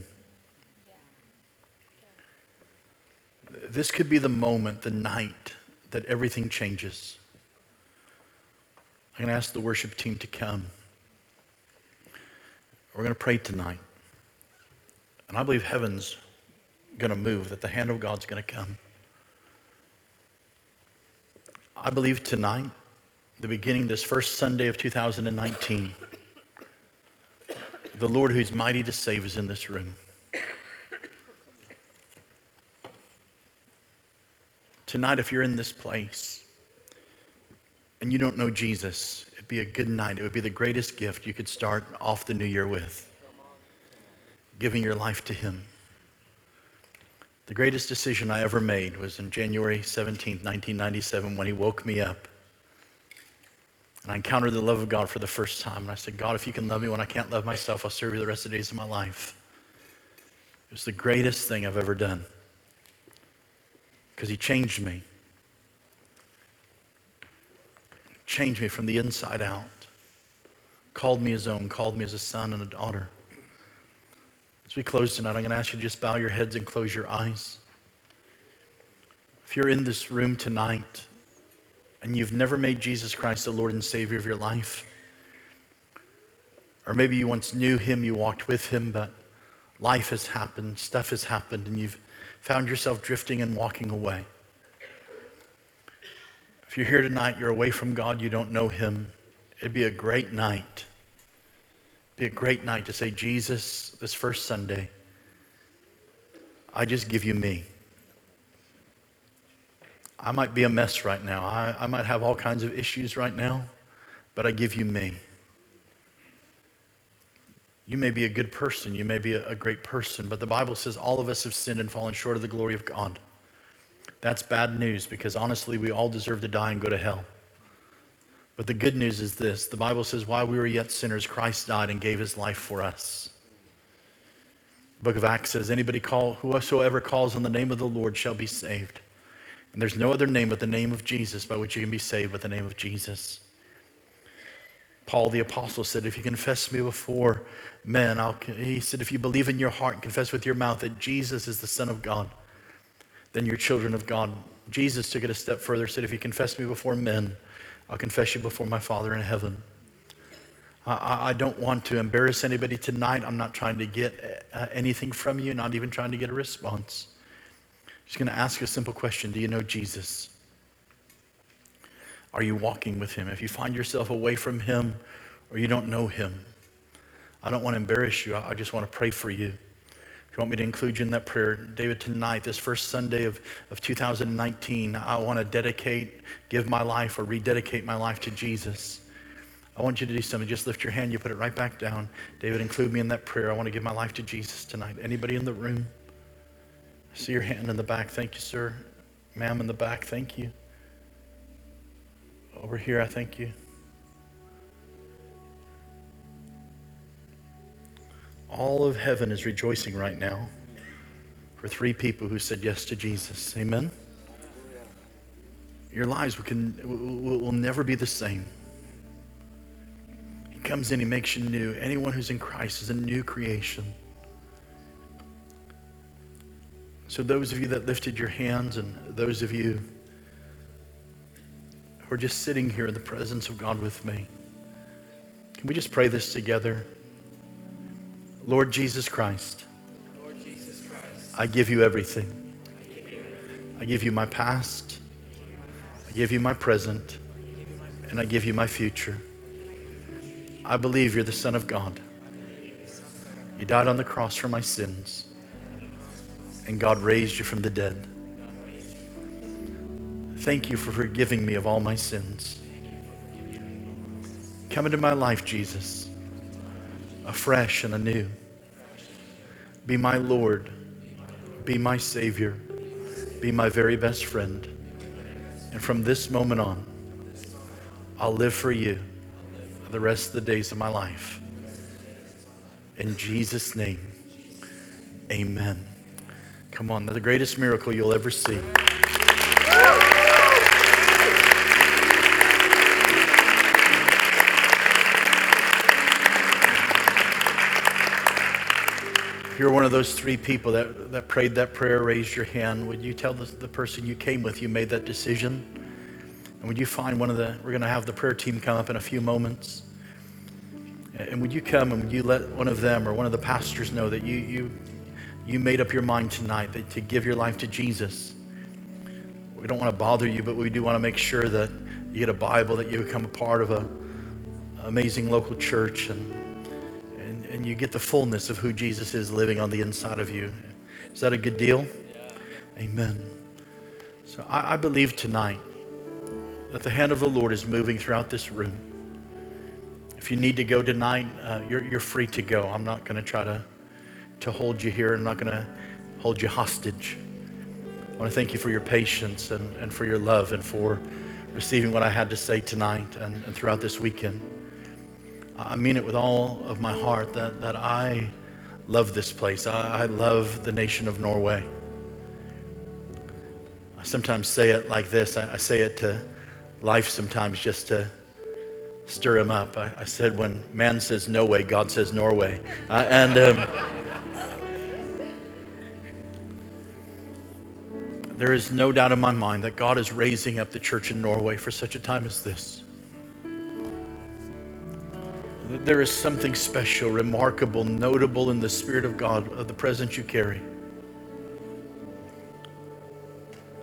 This could be the moment, the night, that everything changes. I'm going to ask the worship team to come. We're going to pray tonight. And I believe heaven's going to move, that the hand of God's going to come. I believe tonight, the beginning, this first Sunday of 2019, the Lord who's mighty to save is in this room. Tonight, if you're in this place and you don't know Jesus, it'd be a good night. It would be the greatest gift you could start off the new year with, giving your life to Him. The greatest decision I ever made was in January 17, 1997, when he woke me up. And I encountered the love of God for the first time. And I said, God, if you can love me when I can't love myself, I'll serve you the rest of the days of my life. It was the greatest thing I've ever done because he changed me. Changed me from the inside out. Called me his own, called me as a son and a daughter. As we close tonight, I'm going to ask you to just bow your heads and close your eyes. If you're in this room tonight and you've never made Jesus Christ the Lord and Savior of your life, or maybe you once knew him, you walked with him, but life has happened, stuff has happened, and you've found yourself drifting and walking away. If you're here tonight, you're away from God, you don't know him, it'd be a great night be a great night to say, Jesus, this first Sunday, I just give you me. I might be a mess right now. I, I might have all kinds of issues right now, but I give you me. You may be a good person, you may be a, a great person, but the Bible says all of us have sinned and fallen short of the glory of God. That's bad news because honestly, we all deserve to die and go to hell. But the good news is this the Bible says, while we were yet sinners, Christ died and gave his life for us. The book of Acts says, anybody call, whosoever calls on the name of the Lord shall be saved. And there's no other name but the name of Jesus by which you can be saved, but the name of Jesus. Paul the apostle said, If you confess me before men, I'll, he said, if you believe in your heart and confess with your mouth that Jesus is the Son of God, then you're children of God. Jesus took it a step further, said, If you confess me before men, I'll confess you before my Father in heaven. I, I don't want to embarrass anybody tonight. I'm not trying to get uh, anything from you, not even trying to get a response. Just going to ask a simple question Do you know Jesus? Are you walking with him? If you find yourself away from him or you don't know him, I don't want to embarrass you. I just want to pray for you. You want me to include you in that prayer, David, tonight, this first Sunday of, of 2019, I want to dedicate, give my life, or rededicate my life to Jesus. I want you to do something. Just lift your hand. You put it right back down. David, include me in that prayer. I want to give my life to Jesus tonight. Anybody in the room? I see your hand in the back. Thank you, sir. Ma'am in the back. Thank you. Over here, I thank you. All of heaven is rejoicing right now for three people who said yes to Jesus. Amen. Your lives can, will, will never be the same He comes in, he makes you new. Anyone who's in Christ is a new creation. So, those of you that lifted your hands, and those of you who are just sitting here in the presence of God with me, can we just pray this together? Lord Jesus Christ, Lord Jesus Christ I give you everything. I give you my past, I give you my present, and I give you my future. I believe you're the Son of God. You died on the cross for my sins, and God raised you from the dead. Thank you for forgiving me of all my sins. Come into my life, Jesus, afresh and anew. Be my Lord, be my Savior, be my very best friend. And from this moment on, I'll live for you the rest of the days of my life. In Jesus' name, amen. Come on, the greatest miracle you'll ever see. If you're one of those three people that, that prayed that prayer, raise your hand. Would you tell the, the person you came with you made that decision? And would you find one of the, we're going to have the prayer team come up in a few moments. And would you come and would you let one of them or one of the pastors know that you, you, you made up your mind tonight that to give your life to Jesus? We don't want to bother you, but we do want to make sure that you get a Bible, that you become a part of an amazing local church, and, and, you get the fullness of who Jesus is living on the inside of you. Is that a good deal? Yeah. Amen. So I, I believe tonight that the hand of the Lord is moving throughout this room. If you need to go tonight, uh, you're, you're free to go. I'm not going to try to, to hold you here. I'm not going to hold you hostage. I want to thank you for your patience and, and for your love and for receiving what I had to say tonight and, and throughout this weekend. I mean it with all of my heart that, that I love this place. I, I love the nation of Norway. I sometimes say it like this I, I say it to Leif sometimes just to stir him up. I, I, said, when man says no way, God says Norway. Uh, and um, there is no doubt in my mind that God is raising up the church in Norway for such a time as this. There is something special, remarkable, notable in the Spirit of God, of the presence you carry.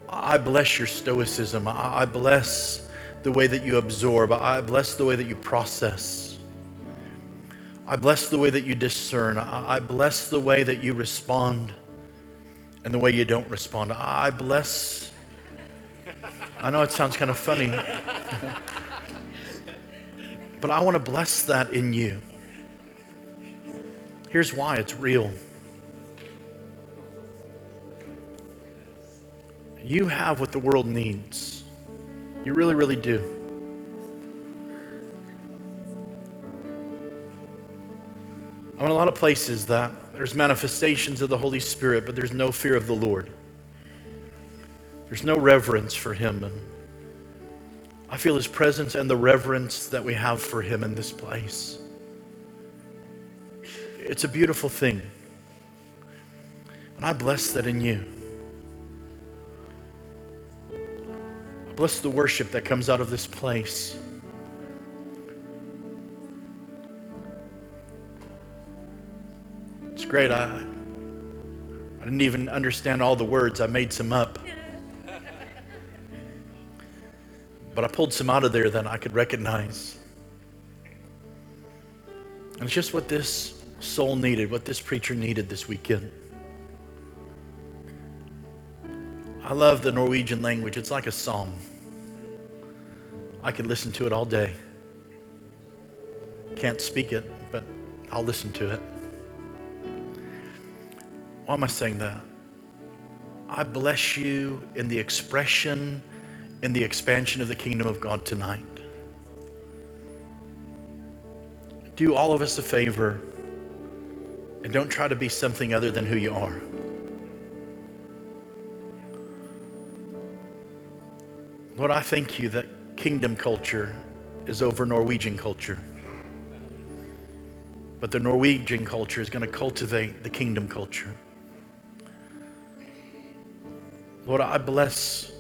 I bless your stoicism. I bless the way that you absorb. I bless the way that you process. I bless the way that you discern. I bless the way that you respond and the way you don't respond. I bless. I know it sounds kind of funny. But I want to bless that in you. Here's why it's real. You have what the world needs. You really, really do. I'm in a lot of places that there's manifestations of the Holy Spirit, but there's no fear of the Lord. There's no reverence for Him. I feel His presence and the reverence that we have for Him in this place. It's a beautiful thing. And I bless that in you. I bless the worship that comes out of this place. It's great. I, I didn't even understand all the words, I made some up. But I pulled some out of there that I could recognize. And it's just what this soul needed, what this preacher needed this weekend. I love the Norwegian language. It's like a song. I could listen to it all day. Can't speak it, but I'll listen to it. Why am I saying that? I bless you in the expression, in the expansion of the kingdom of God tonight. Do all of us a favor and don't try to be something other than who you are. Lord, I thank you that kingdom culture is over Norwegian culture. But the Norwegian culture is going to cultivate the kingdom culture. Lord, I bless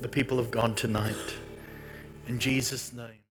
the people of God tonight. In Jesus' name.